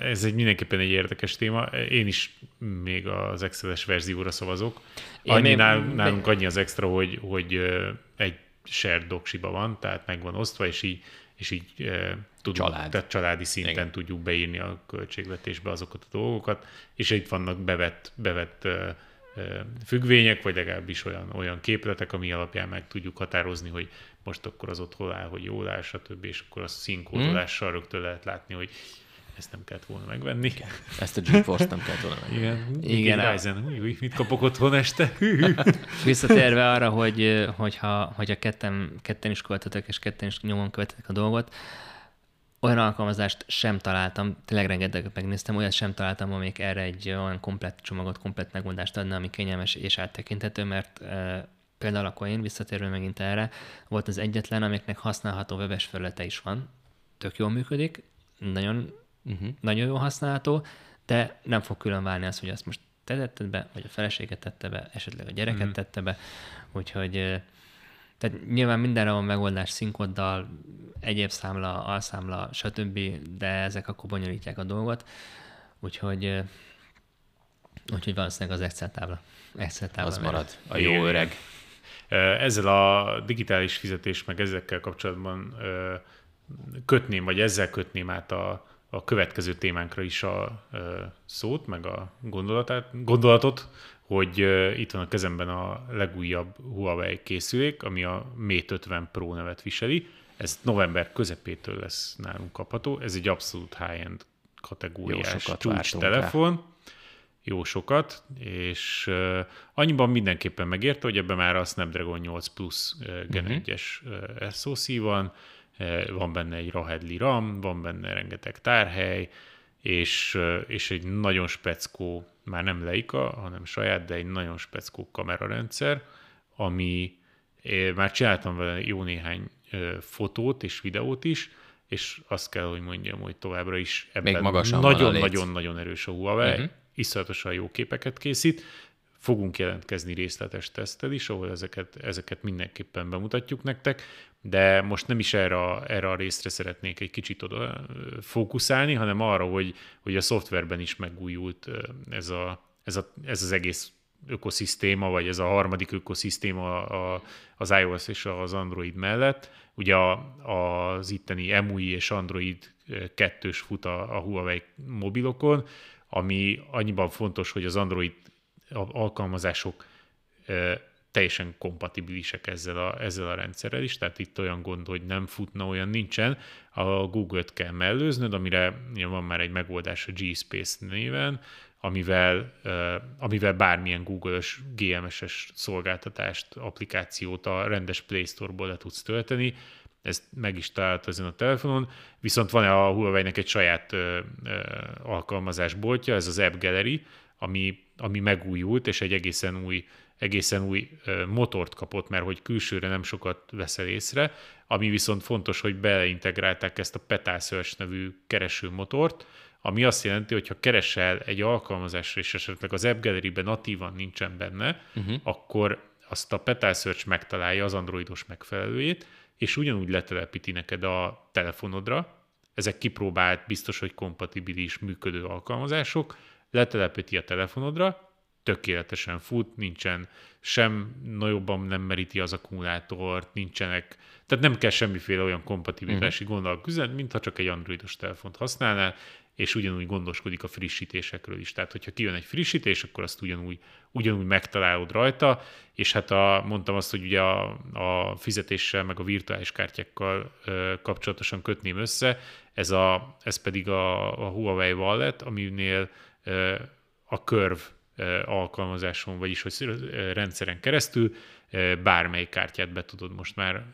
ez egy mindenképpen egy érdekes téma. Én is még az Excel-es verzióra szavazok. Annyi még, nálunk annyi az extra, hogy, hogy egy shared doksiba van, tehát meg van osztva, és így, és így tudunk, Család. tehát családi szinten Igen. tudjuk beírni a költségvetésbe azokat a dolgokat, és itt vannak bevett, bevett függvények, vagy legalábbis olyan, olyan képletek, ami alapján meg tudjuk határozni, hogy most akkor az ott hol áll, hogy jól áll, stb. És akkor a színkódolással hmm. rögtön lehet látni, hogy ezt nem kellett volna megvenni. Ezt a GeForce nem kellett volna megvenni. Igen, Igen Ryzen, új, mit kapok otthon este? Visszatérve arra, hogy, hogyha, hogyha ketten, ketten is költetek, és ketten is nyomon követetek a dolgot, olyan alkalmazást sem találtam, tényleg rengeteget megnéztem, olyat sem találtam, amik erre egy olyan komplett csomagot, komplett megoldást adna, ami kényelmes és áttekinthető, mert e, például akkor én visszatérve megint erre, volt az egyetlen, amiknek használható webes felülete is van, tök jól működik, nagyon, uh-huh. nagyon jó használható, de nem fog külön válni az, hogy azt most te tetted be, vagy a feleséget tette be, esetleg a gyereket uh-huh. tette be, úgyhogy tehát nyilván mindenre van megoldás színkoddal, egyéb számla, alszámla, stb., de ezek akkor bonyolítják a dolgot. Úgyhogy, úgyhogy valószínűleg az Excel tábla. Excel tábla az marad, a jó Igen. öreg. Ezzel a digitális fizetés, meg ezekkel kapcsolatban kötném, vagy ezzel kötném át a, a következő témánkra is a szót, meg a gondolatát, gondolatot, hogy itt van a kezemben a legújabb Huawei készülék, ami a Mate 50 Pro nevet viseli. Ez november közepétől lesz nálunk kapható. Ez egy abszolút high-end kategóriás csúcs telefon. Rá. Jó sokat, és annyiban mindenképpen megérte, hogy ebben már a Snapdragon 8 Plus Gen uh-huh. 1-es uh, SoC van, van benne egy Rahedli RAM, van benne rengeteg tárhely, és, uh, és egy nagyon speckó már nem Leica, hanem saját, de egy nagyon speckó kamerarendszer, ami már csináltam vele jó néhány fotót és videót is, és azt kell, hogy mondjam, hogy továbbra is ebben nagyon-nagyon-nagyon erős a Huawei, uh-huh. iszonyatosan jó képeket készít, fogunk jelentkezni részletes tesztel is, ahol ezeket, ezeket mindenképpen bemutatjuk nektek, de most nem is erre a, erre a részre szeretnék egy kicsit oda fókuszálni, hanem arra, hogy, hogy a szoftverben is megújult ez, a, ez, a, ez az egész ökoszisztéma, vagy ez a harmadik ökoszisztéma a, az iOS és az Android mellett. Ugye a, az itteni EMUI és Android kettős fut a, a Huawei mobilokon, ami annyiban fontos, hogy az Android alkalmazások teljesen kompatibilisek ezzel a, ezzel a rendszerrel is, tehát itt olyan gond, hogy nem futna, olyan nincsen. A Google-t kell mellőznöd, amire van már egy megoldás a G-Space néven, amivel, amivel bármilyen Google-ös GMS-es szolgáltatást, applikációt a rendes Play Store-ból le tudsz tölteni, ezt meg is talált ezen a telefonon, viszont van a Huawei-nek egy saját ö, ö, alkalmazásboltja, ez az App Gallery, ami, ami megújult, és egy egészen új, egészen új motort kapott, mert hogy külsőre nem sokat veszel észre, ami viszont fontos, hogy beleintegrálták ezt a Petal Search nevű keresőmotort, ami azt jelenti, hogy ha keresel egy alkalmazásra, és esetleg az App Gallery-ben natívan nincsen benne, uh-huh. akkor azt a Petal Search megtalálja az androidos megfelelőjét, és ugyanúgy letelepíti neked a telefonodra, ezek kipróbált, biztos, hogy kompatibilis működő alkalmazások, letelepíti a telefonodra, tökéletesen fut, nincsen sem nagyobban nem meríti az akkumulátort, nincsenek, tehát nem kell semmiféle olyan kompatibilitási uh-huh. gondol küzdeni, mintha csak egy androidos telefont használnál, és ugyanúgy gondoskodik a frissítésekről is. Tehát, hogyha kijön egy frissítés, akkor azt ugyanúgy, ugyanúgy megtalálod rajta, és hát a, mondtam azt, hogy ugye a, a fizetéssel, meg a virtuális kártyákkal ö, kapcsolatosan kötném össze, ez, a, ez pedig a, a Huawei Wallet, aminél a Curve alkalmazáson, vagyis hogy rendszeren keresztül bármely kártyát be tudod most már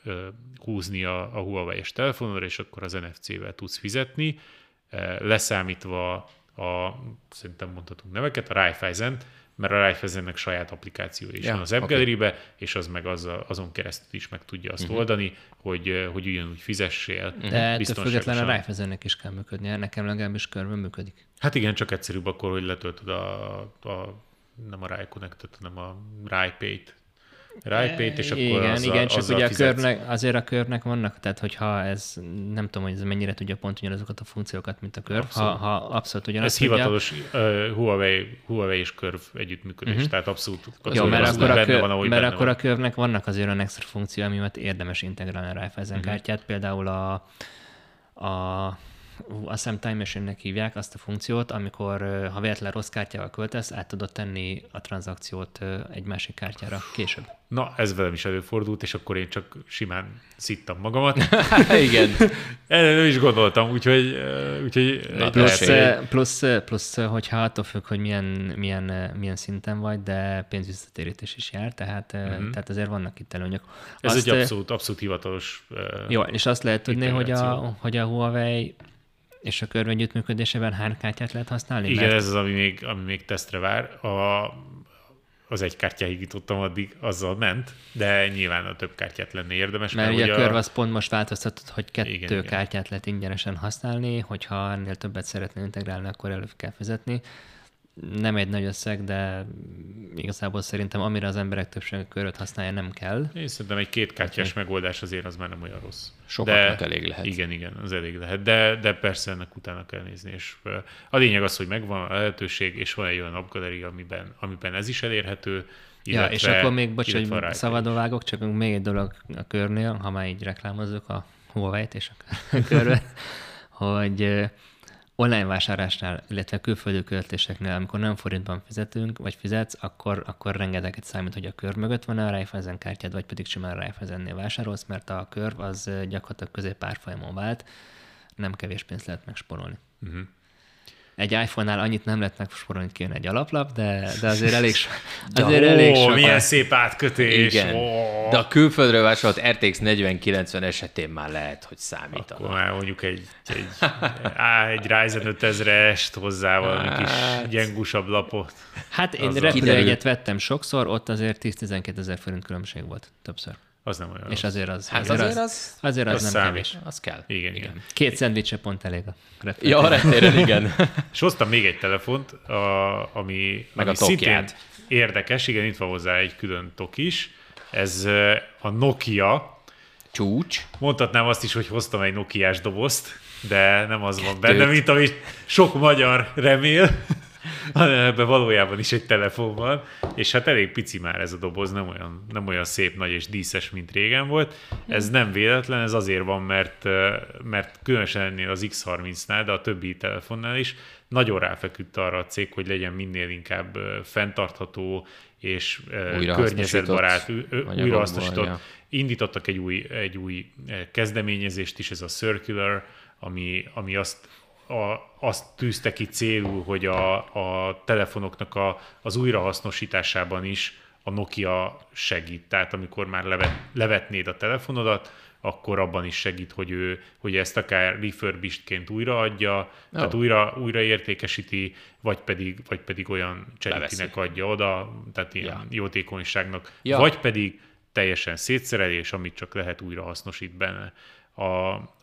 húzni a, Huawei-es telefonodra, és akkor az NFC-vel tudsz fizetni, leszámítva a, szerintem mondhatunk neveket, a Raiffeisen, mert a Raiffeisennek saját applikáció is ja, van az App okay. És az meg az, azon keresztül is meg tudja azt uh-huh. oldani, hogy, hogy ugyanúgy fizessél. De ettől függetlenül a Raiffeisennek is kell működnie, nekem legalábbis körben működik. Hát igen, csak egyszerűbb akkor, hogy letöltöd a, a nem a Rai Connectet, hanem a RaiPay-t, Rájpét, és akkor Igen, azzal, igen, csak ugye a körnek, azért a körnek vannak, tehát hogyha ez, nem tudom, hogy ez mennyire tudja pont ugyanazokat a funkciókat, mint a kör, abszolút. ha, ha abszolút ugyanazt Ez tudja. hivatalos uh, Huawei, Huawei és körv együttműködés, uh-huh. tehát abszolút Jó, mert akkor, a, kör, van, mert akkor van. a körnek vannak azért olyan extra funkció, amivel érdemes integrálni a Raiffeisen uh-huh. kártyát, például a, a azt hiszem Time Machine-nek hívják azt a funkciót, amikor ha véletlen rossz kártyával költesz, át tudod tenni a tranzakciót egy másik kártyára később. Na, ez velem is előfordult, és akkor én csak simán szittam magamat. Igen. Erre nem is gondoltam, úgyhogy... úgyhogy Na, plusz, lehet, plusz, plusz, hogyha attól függ, hogy milyen, milyen, milyen szinten vagy, de pénzvisszatérítés is jár, tehát, uh-huh. tehát azért vannak itt előnyök. Ez azt, egy abszolút, abszolút hivatalos Jó, és azt lehet tudni, hogy a, hogy a Huawei és a körv együttműködésében hány kártyát lehet használni? Igen, Mert... ez az, ami még, ami még tesztre vár. A, az egy kártyáig jutottam addig, azzal ment, de nyilván a több kártyát lenne érdemes. Mert, mert ugye a körv az pont most változtatott, hogy kettő igen, kártyát igen. lehet ingyenesen használni, hogyha ennél többet szeretné integrálni, akkor előbb kell fizetni nem egy nagy összeg, de igazából szerintem amire az emberek többsége köröt használja, nem kell. Én szerintem egy kétkártyás megoldás azért az már nem olyan rossz. Sokaknak de, elég lehet. Igen, igen, az elég lehet, de, de persze ennek utána kell nézni. És a lényeg az, hogy megvan a lehetőség, és van egy olyan appgaleri, amiben, amiben ez is elérhető, illetve, ja, és akkor még, bocs, hogy szabadon vágok, csak még egy dolog a körnél, ha már így reklámozzuk a Huawei-t és a körbe, hogy online vásárlásnál, illetve külföldi költéseknél, amikor nem forintban fizetünk, vagy fizetsz, akkor, akkor rengeteget számít, hogy a kör mögött van a Raiffeisen kártyád, vagy pedig simán Raiffeisennél vásárolsz, mert a kör az gyakorlatilag középárfolyamon vált, nem kevés pénzt lehet megsporolni. Uh-huh egy iPhone-nál annyit nem lehet megsporolni, hogy kéne egy alaplap, de, de azért elég, so, azért de, elég ó, milyen szép átkötés. Igen. Ó. De a külföldről vásárolt RTX 4090 esetén már lehet, hogy számít. Akkor már mondjuk egy, egy, egy Ryzen 5000-est hozzá valami hát. kis gyengusabb lapot. Hát én repülőjegyet vettem sokszor, ott azért 10-12 ezer forint különbség volt többször. Az nem olyan És azért az, hát azért, azért az, az, azért az, az nem számít. kevés. Az kell. Igen, igen. igen. Két szendvicse pont elég a reptéren. Ja, a reptéren, igen. És hoztam még egy telefont, a, ami, Meg ami a szintén érdekes, igen, itt van hozzá egy külön tok is. Ez a Nokia. Csúcs. Mondhatnám azt is, hogy hoztam egy Nokiás dobozt, de nem az van benne, mint amit sok magyar remél hanem ebben valójában is egy telefon van, és hát elég pici már ez a doboz, nem olyan, nem olyan szép, nagy és díszes, mint régen volt. Ez nem véletlen, ez azért van, mert, mert különösen ennél az X30-nál, de a többi telefonnál is nagyon ráfeküdt arra a cég, hogy legyen minél inkább fenntartható és környezetbarát, újrahasznosított. Ja. Indítottak egy új, egy új kezdeményezést is, ez a Circular, ami, ami azt a, azt tűzte ki célul, hogy a, a telefonoknak a, az újrahasznosításában is a Nokia segít. Tehát amikor már levet, levetnéd a telefonodat, akkor abban is segít, hogy ő hogy ezt akár refurbishedként újraadja, oh. tehát újra, újra értékesíti, vagy pedig, vagy pedig olyan cseritinek adja oda, tehát ilyen ja. jótékonyságnak, ja. vagy pedig teljesen szétszerelés, amit csak lehet újra hasznosít benne. A,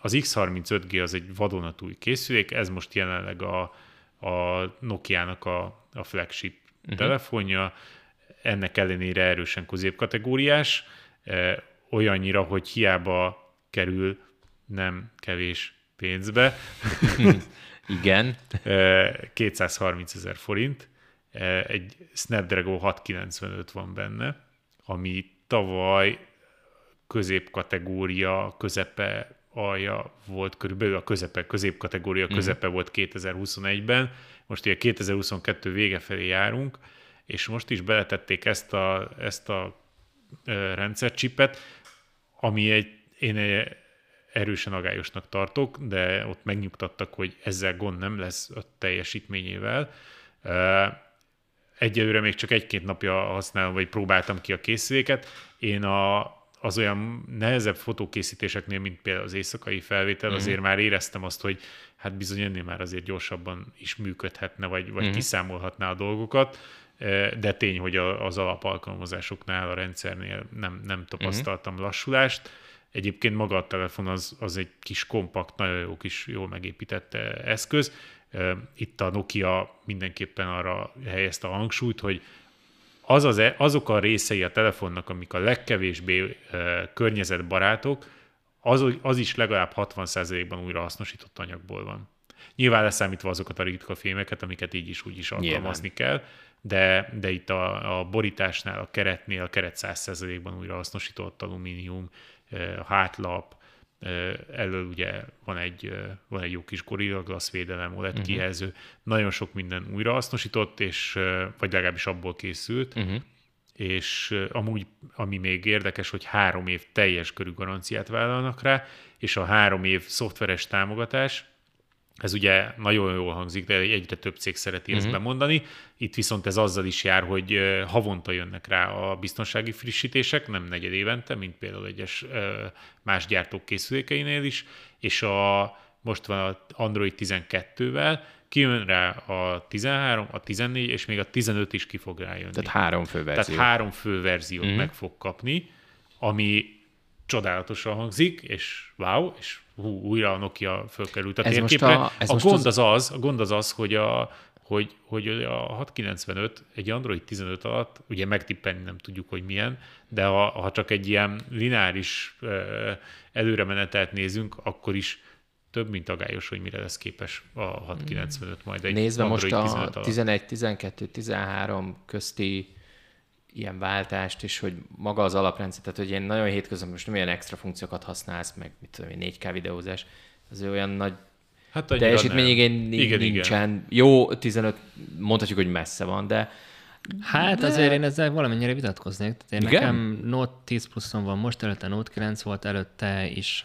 az X35G az egy vadonatúj készülék, ez most jelenleg a, a Nokia-nak a, a flagship uh-huh. telefonja, ennek ellenére erősen középkategóriás, e, olyannyira, hogy hiába kerül nem kevés pénzbe. Igen. 230 e, ezer forint. E, egy Snapdragon 695 van benne, ami tavaly középkategória, közepe alja volt, körülbelül a közepe, középkategória mhm. közepe uh-huh. volt 2021-ben, most ugye 2022 vége felé járunk, és most is beletették ezt a, ezt a rendszercsipet, ami egy, én egy erősen agályosnak tartok, de ott megnyugtattak, hogy ezzel gond nem lesz a teljesítményével. Egyelőre még csak egy-két napja használom, vagy próbáltam ki a készüléket. Én a, az olyan nehezebb fotókészítéseknél, mint például az éjszakai felvétel, mm-hmm. azért már éreztem azt, hogy hát bizony ennél már azért gyorsabban is működhetne, vagy, vagy mm-hmm. kiszámolhatná a dolgokat, de tény, hogy az alapalkalmazásoknál, a rendszernél nem, nem tapasztaltam mm-hmm. lassulást. Egyébként maga a telefon az, az egy kis kompakt, nagyon jó kis, jól megépített eszköz. Itt a Nokia mindenképpen arra helyezte a hangsúlyt, hogy az az, e, azok a részei a telefonnak, amik a legkevésbé környezetbarátok, az, az is legalább 60%-ban újra hasznosított anyagból van. Nyilván leszámítva azokat a ritka fémeket, amiket így is úgy is alkalmazni Nyilván. kell, de, de itt a, a borításnál, a keretnél, a keret 100%-ban újra hasznosított alumínium, a hátlap, elől ugye van egy, van egy jó kis Gorilla Glass védelem, OLED uh-huh. kijelző, nagyon sok minden újrahasznosított, és, vagy legalábbis abból készült, uh-huh. és amúgy, ami még érdekes, hogy három év teljes körű garanciát vállalnak rá, és a három év szoftveres támogatás, ez ugye nagyon jól hangzik, de egyre több cég szereti uh-huh. ezt mhm. bemondani. Itt viszont ez azzal is jár, hogy havonta jönnek rá a biztonsági frissítések, nem negyed évente, mint például egyes más gyártók készülékeinél is, és a, most van a Android 12-vel, kijön rá a 13, a 14, és még a 15 is ki fog rájönni. Tehát három fő verzió. Tehát három fő verziót uh-huh. meg fog kapni, ami csodálatosan hangzik, és wow, és hú, újra a Nokia fölkerült a ez térképre. A, ez a, gond az... az az, a gond az az, hogy a, hogy, hogy a 695 egy Android 15 alatt, ugye megtippelni nem tudjuk, hogy milyen, de ha, ha csak egy ilyen lineáris előremenetelt nézünk, akkor is több, mint agályos, hogy mire lesz képes a 695 majd egy Nézve Android most a 11, 12, 13 közti ilyen váltást, és hogy maga az alaprendszer, tehát hogy ilyen nagyon hétköznapi, most nem ilyen extra funkciókat használsz, meg mit tudom én, 4K videózás, az olyan nagy hát teljesítményigény igen, nincsen. Igen. Jó, 15, mondhatjuk, hogy messze van, de Hát de... azért én ezzel valamennyire vitatkoznék. Tehát én Igen? nekem Note 10 pluszon van most, előtte Note 9 volt, előtte is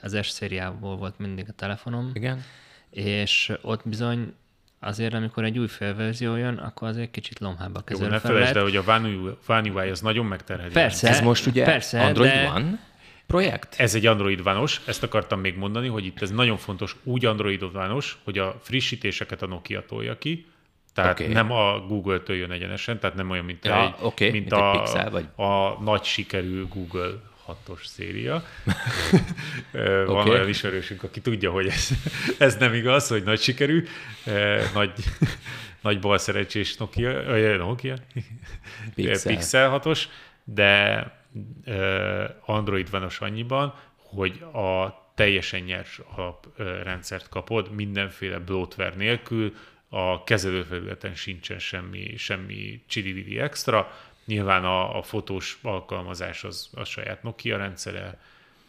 az S szériából volt mindig a telefonom. Igen. És ott bizony azért, amikor egy új felverzió jön, akkor azért kicsit lomhába kezelő Jó, ne felejtsd el, hogy a One UI az nagyon megterheli. Persze. Ez most ugye persze, Android de... One projekt? Ez egy Android vanos, ezt akartam még mondani, hogy itt ez nagyon fontos, úgy Android vanos, hogy a frissítéseket a Nokia tolja ki, tehát okay. nem a Google-től jön egyenesen, tehát nem olyan, mint, ja, egy, okay, mint, mint a, Pixel, vagy... a nagy sikerű Google hatos széria. Van okay. olyan ismerősünk, aki tudja, hogy ez, ez nem igaz, hogy nagy sikerű, nagy, nagy bal szerencsés Nokia, Nokia? Pixel. Pixel 6-os, de Android vanos annyiban, hogy a teljesen nyers alaprendszert kapod, mindenféle bloatware nélkül, a kezelőfelületen sincsen semmi, semmi csili extra, Nyilván a, a fotós alkalmazás az a saját Nokia rendszere,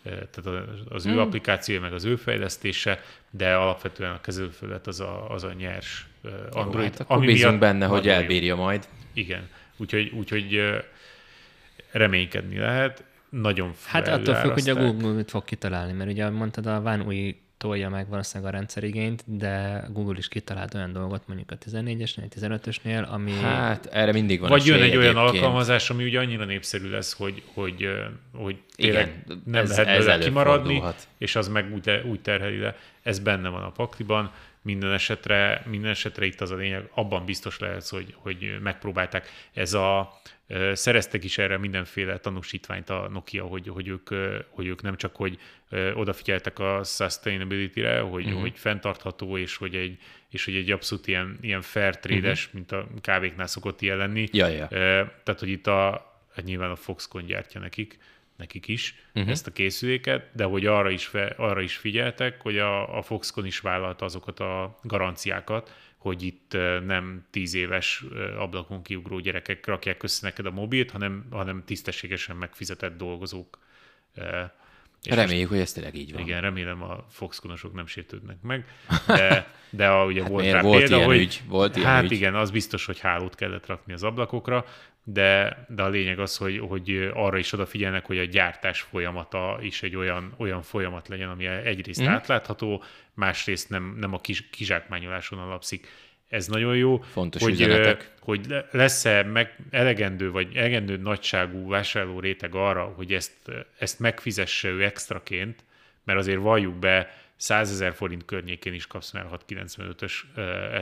tehát az ő hmm. applikációja, meg az ő fejlesztése, de alapvetően a kezelőfelület az a, az a nyers Android. Jó, hát ami bízunk benne, hogy elbírja jó. majd. Igen, úgyhogy, úgyhogy reménykedni lehet. Nagyon Hát attól függ, hogy a Google mit fog kitalálni, mert ugye mondtad, a Van új tolja meg valószínűleg a rendszerigényt, de Google is kitalált olyan dolgot, mondjuk a 14-esnél, 15-ösnél, ami... Hát erre mindig van Vagy jön egy olyan alkalmazás, ami ugye annyira népszerű lesz, hogy, hogy, hogy tényleg Igen, nem ez, lehet ez kimaradni, és az meg úgy, úgy terheli le. Ez benne van a pakliban minden esetre, minden esetre itt az a lényeg, abban biztos lehetsz, hogy, hogy megpróbálták. Ez a, szereztek is erre mindenféle tanúsítványt a Nokia, hogy, hogy, ők, hogy ők nem csak, hogy odafigyeltek a sustainability-re, hogy, uh-huh. hogy fenntartható, és hogy egy, és hogy egy abszolút ilyen, ilyen fair trade-es, uh-huh. mint a kávéknál szokott ilyen lenni. Ja, ja. Tehát, hogy itt a, hát nyilván a Foxconn gyártja nekik, nekik is uh-huh. ezt a készüléket, de hogy arra is, fe, arra is figyeltek, hogy a, a Foxconn is vállalta azokat a garanciákat, hogy itt nem tíz éves ablakon kiugró gyerekek rakják össze neked a mobilt, hanem, hanem tisztességesen megfizetett dolgozók. És Reméljük, hogy ez tényleg így van. Igen, remélem a Foxconnosok nem sértődnek meg, de, de a, ugye hát volt rá volt példa, ilyen hogy ügy, volt ilyen hát ügy. igen, az biztos, hogy hálót kellett rakni az ablakokra, de, de a lényeg az, hogy, hogy arra is odafigyelnek, hogy a gyártás folyamata is egy olyan, olyan folyamat legyen, ami egyrészt mm. átlátható, másrészt nem, nem a kis, kizsákmányoláson alapszik. Ez nagyon jó. Fontos hogy, üzenetek. hogy lesz-e meg elegendő vagy elegendő nagyságú vásárló réteg arra, hogy ezt, ezt megfizesse ő extraként, mert azért valljuk be, 100 ezer forint környékén is kapsz már 695-ös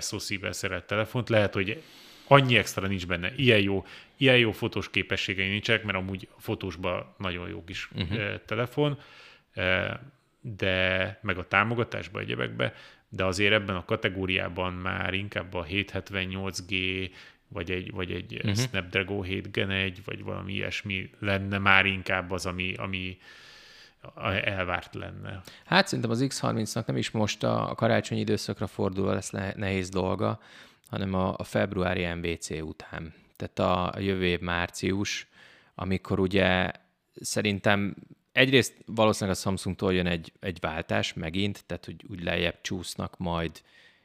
SoC-vel szerelt telefont. Lehet, hogy annyi extra nincs benne. Ilyen jó, ilyen jó fotós képességei nincsenek, mert amúgy a fotósban nagyon jó kis uh-huh. telefon, de meg a támogatásba egyebekbe, de azért ebben a kategóriában már inkább a 778G, vagy egy, vagy egy uh-huh. Snapdragon 7 Gen 1, vagy valami ilyesmi lenne már inkább az, ami, ami elvárt lenne. Hát szerintem az X30-nak nem is most a karácsonyi időszakra fordulva lesz nehéz dolga, hanem a, a februári MVC után. Tehát a, a jövő év március, amikor ugye szerintem egyrészt valószínűleg a Samsungtól jön egy, egy váltás megint, tehát hogy úgy lejjebb csúsznak majd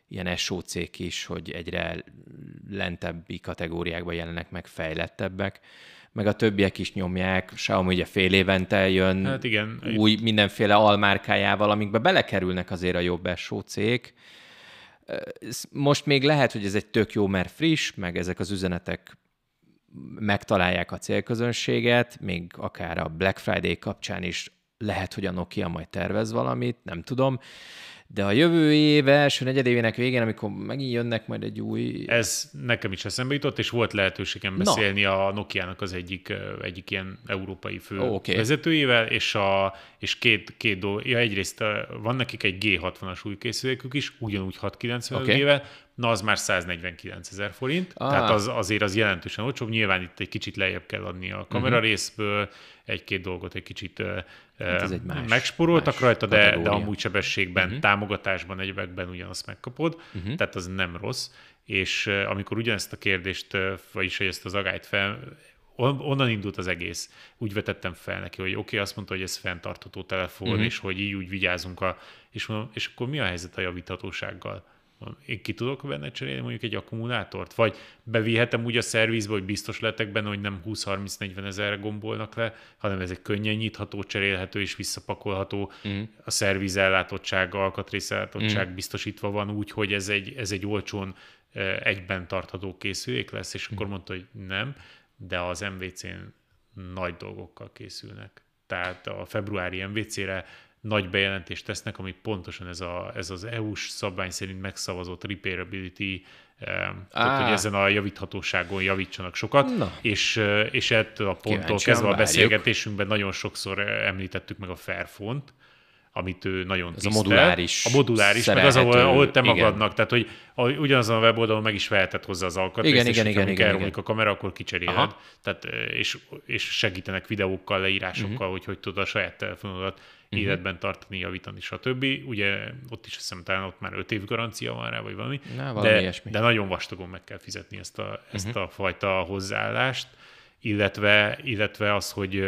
ilyen SOC-k is, hogy egyre lentebbi kategóriákban jelennek meg fejlettebbek, meg a többiek is nyomják, Xiaomi ugye fél évente jön hát igen. új mindenféle almárkájával, amikbe belekerülnek azért a jobb SOC-k, most még lehet, hogy ez egy tök jó, mert friss, meg ezek az üzenetek megtalálják a célközönséget, még akár a Black Friday kapcsán is lehet, hogy a Nokia majd tervez valamit, nem tudom, de a jövő év első negyedévének végén, amikor megint jönnek majd egy új... Ez nekem is eszembe jutott, és volt lehetőségem beszélni Na. a Nokia-nak az egyik, egyik ilyen európai fő oh, okay. vezetőjével, és, a, és két, két dolog. Ja, egyrészt van nekik egy G60-as új készülékük is, ugyanúgy 690 okay. éve, na az már 149 ezer forint, ah. tehát az, azért az jelentősen olcsóbb. Nyilván itt egy kicsit lejjebb kell adni a kamera uh-huh. részből, egy-két dolgot egy kicsit hát ez egy más, megsporoltak más rajta, de, de amúgy sebességben, uh-huh. támogatásban, egyebekben ugyanazt megkapod, uh-huh. tehát az nem rossz. És amikor ugyanezt a kérdést, vagyis ezt az agályt fel, onnan indult az egész. Úgy vetettem fel neki, hogy oké, okay, azt mondta, hogy ez fenntartható telefon, uh-huh. és hogy így úgy vigyázunk, a, és, mondom, és akkor mi a helyzet a javíthatósággal? Én ki tudok benne cserélni mondjuk egy akkumulátort? Vagy bevihetem úgy a szervizbe, hogy biztos letek benne, hogy nem 20-30-40 ezerre gombolnak le, hanem ez egy könnyen nyitható, cserélhető és visszapakolható. Mm. A szervizellátottság, alkatrészellátottság mm. biztosítva van úgy, hogy ez egy, ez egy olcsón egyben tartható készülék lesz, és akkor mondta, hogy nem, de az MVC-n nagy dolgokkal készülnek. Tehát a februári MVC-re nagy bejelentést tesznek, ami pontosan ez, a, ez az EU-s szabvány szerint megszavazott repairability, eh, tehát, hogy ezen a javíthatóságon javítsanak sokat, Na. és, eh, és ettől a ponttól kezdve a beszélgetésünkben nagyon sokszor említettük meg a Fairphone-t, amit ő nagyon Ez tisztel. a moduláris. A moduláris, meg az, ahol, ahol te igen. magadnak, tehát hogy ugyanazon a weboldalon meg is veheted hozzá az alkatrészt, igen, és igen, igen, igen, igen. a kamera, akkor kicseréled, Aha. tehát, és, és segítenek videókkal, leírásokkal, uh-huh. hogy hogy tudod a saját telefonodat uh-huh. életben tartani, javítani, stb. Ugye ott is azt hiszem, talán ott már 5 év garancia van rá, vagy valami, Na, valami de, de nagyon vastagon meg kell fizetni ezt a, ezt uh-huh. a fajta hozzáállást, illetve, illetve az, hogy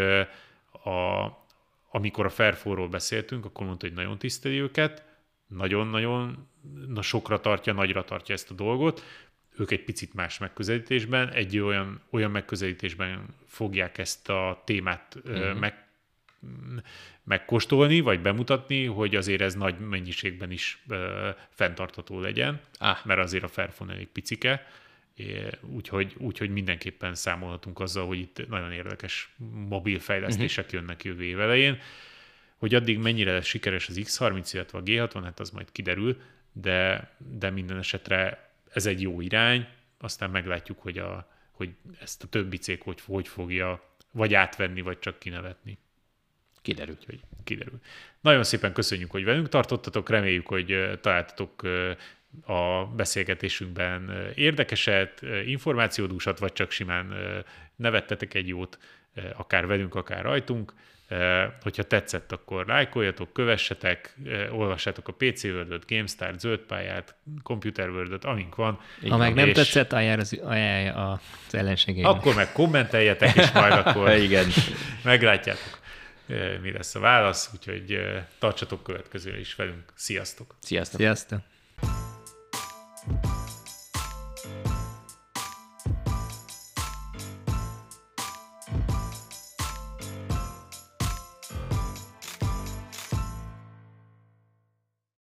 a, amikor a Fairphone-ról beszéltünk, akkor mondta, hogy nagyon tiszteli őket, nagyon-nagyon na, sokra tartja, nagyra tartja ezt a dolgot, ők egy picit más megközelítésben, egy olyan, olyan megközelítésben fogják ezt a témát uh-huh. meg, megkóstolni, vagy bemutatni, hogy azért ez nagy mennyiségben is ö, fenntartható legyen, ah. mert azért a Fairphone elég picike, úgyhogy, úgyhogy mindenképpen számolhatunk azzal, hogy itt nagyon érdekes mobil fejlesztések uh-huh. jönnek jövő év elején. Hogy addig mennyire lesz sikeres az X30, illetve a G60, hát az majd kiderül, de, de minden esetre ez egy jó irány, aztán meglátjuk, hogy, a, hogy ezt a többi cég hogy, hogy fogja vagy átvenni, vagy csak kinevetni. Kiderül. Hogy kiderül. Nagyon szépen köszönjük, hogy velünk tartottatok, reméljük, hogy találtatok a beszélgetésünkben érdekeset, információdúsat, vagy csak simán nevettetek egy jót, akár velünk, akár rajtunk. Hogyha tetszett, akkor lájkoljatok, kövessetek, olvassátok a PC World-öt, GameStar, Zöldpályát, Computer World-öt, amink van. Ha meg nem tetszett, ajánl az, ajánl az ellenségeinek. Akkor meg kommenteljetek, és majd akkor Igen. meglátjátok, mi lesz a válasz, úgyhogy tartsatok következőre is velünk. Sziasztok! Sziasztok! Sziasztok! Thank you.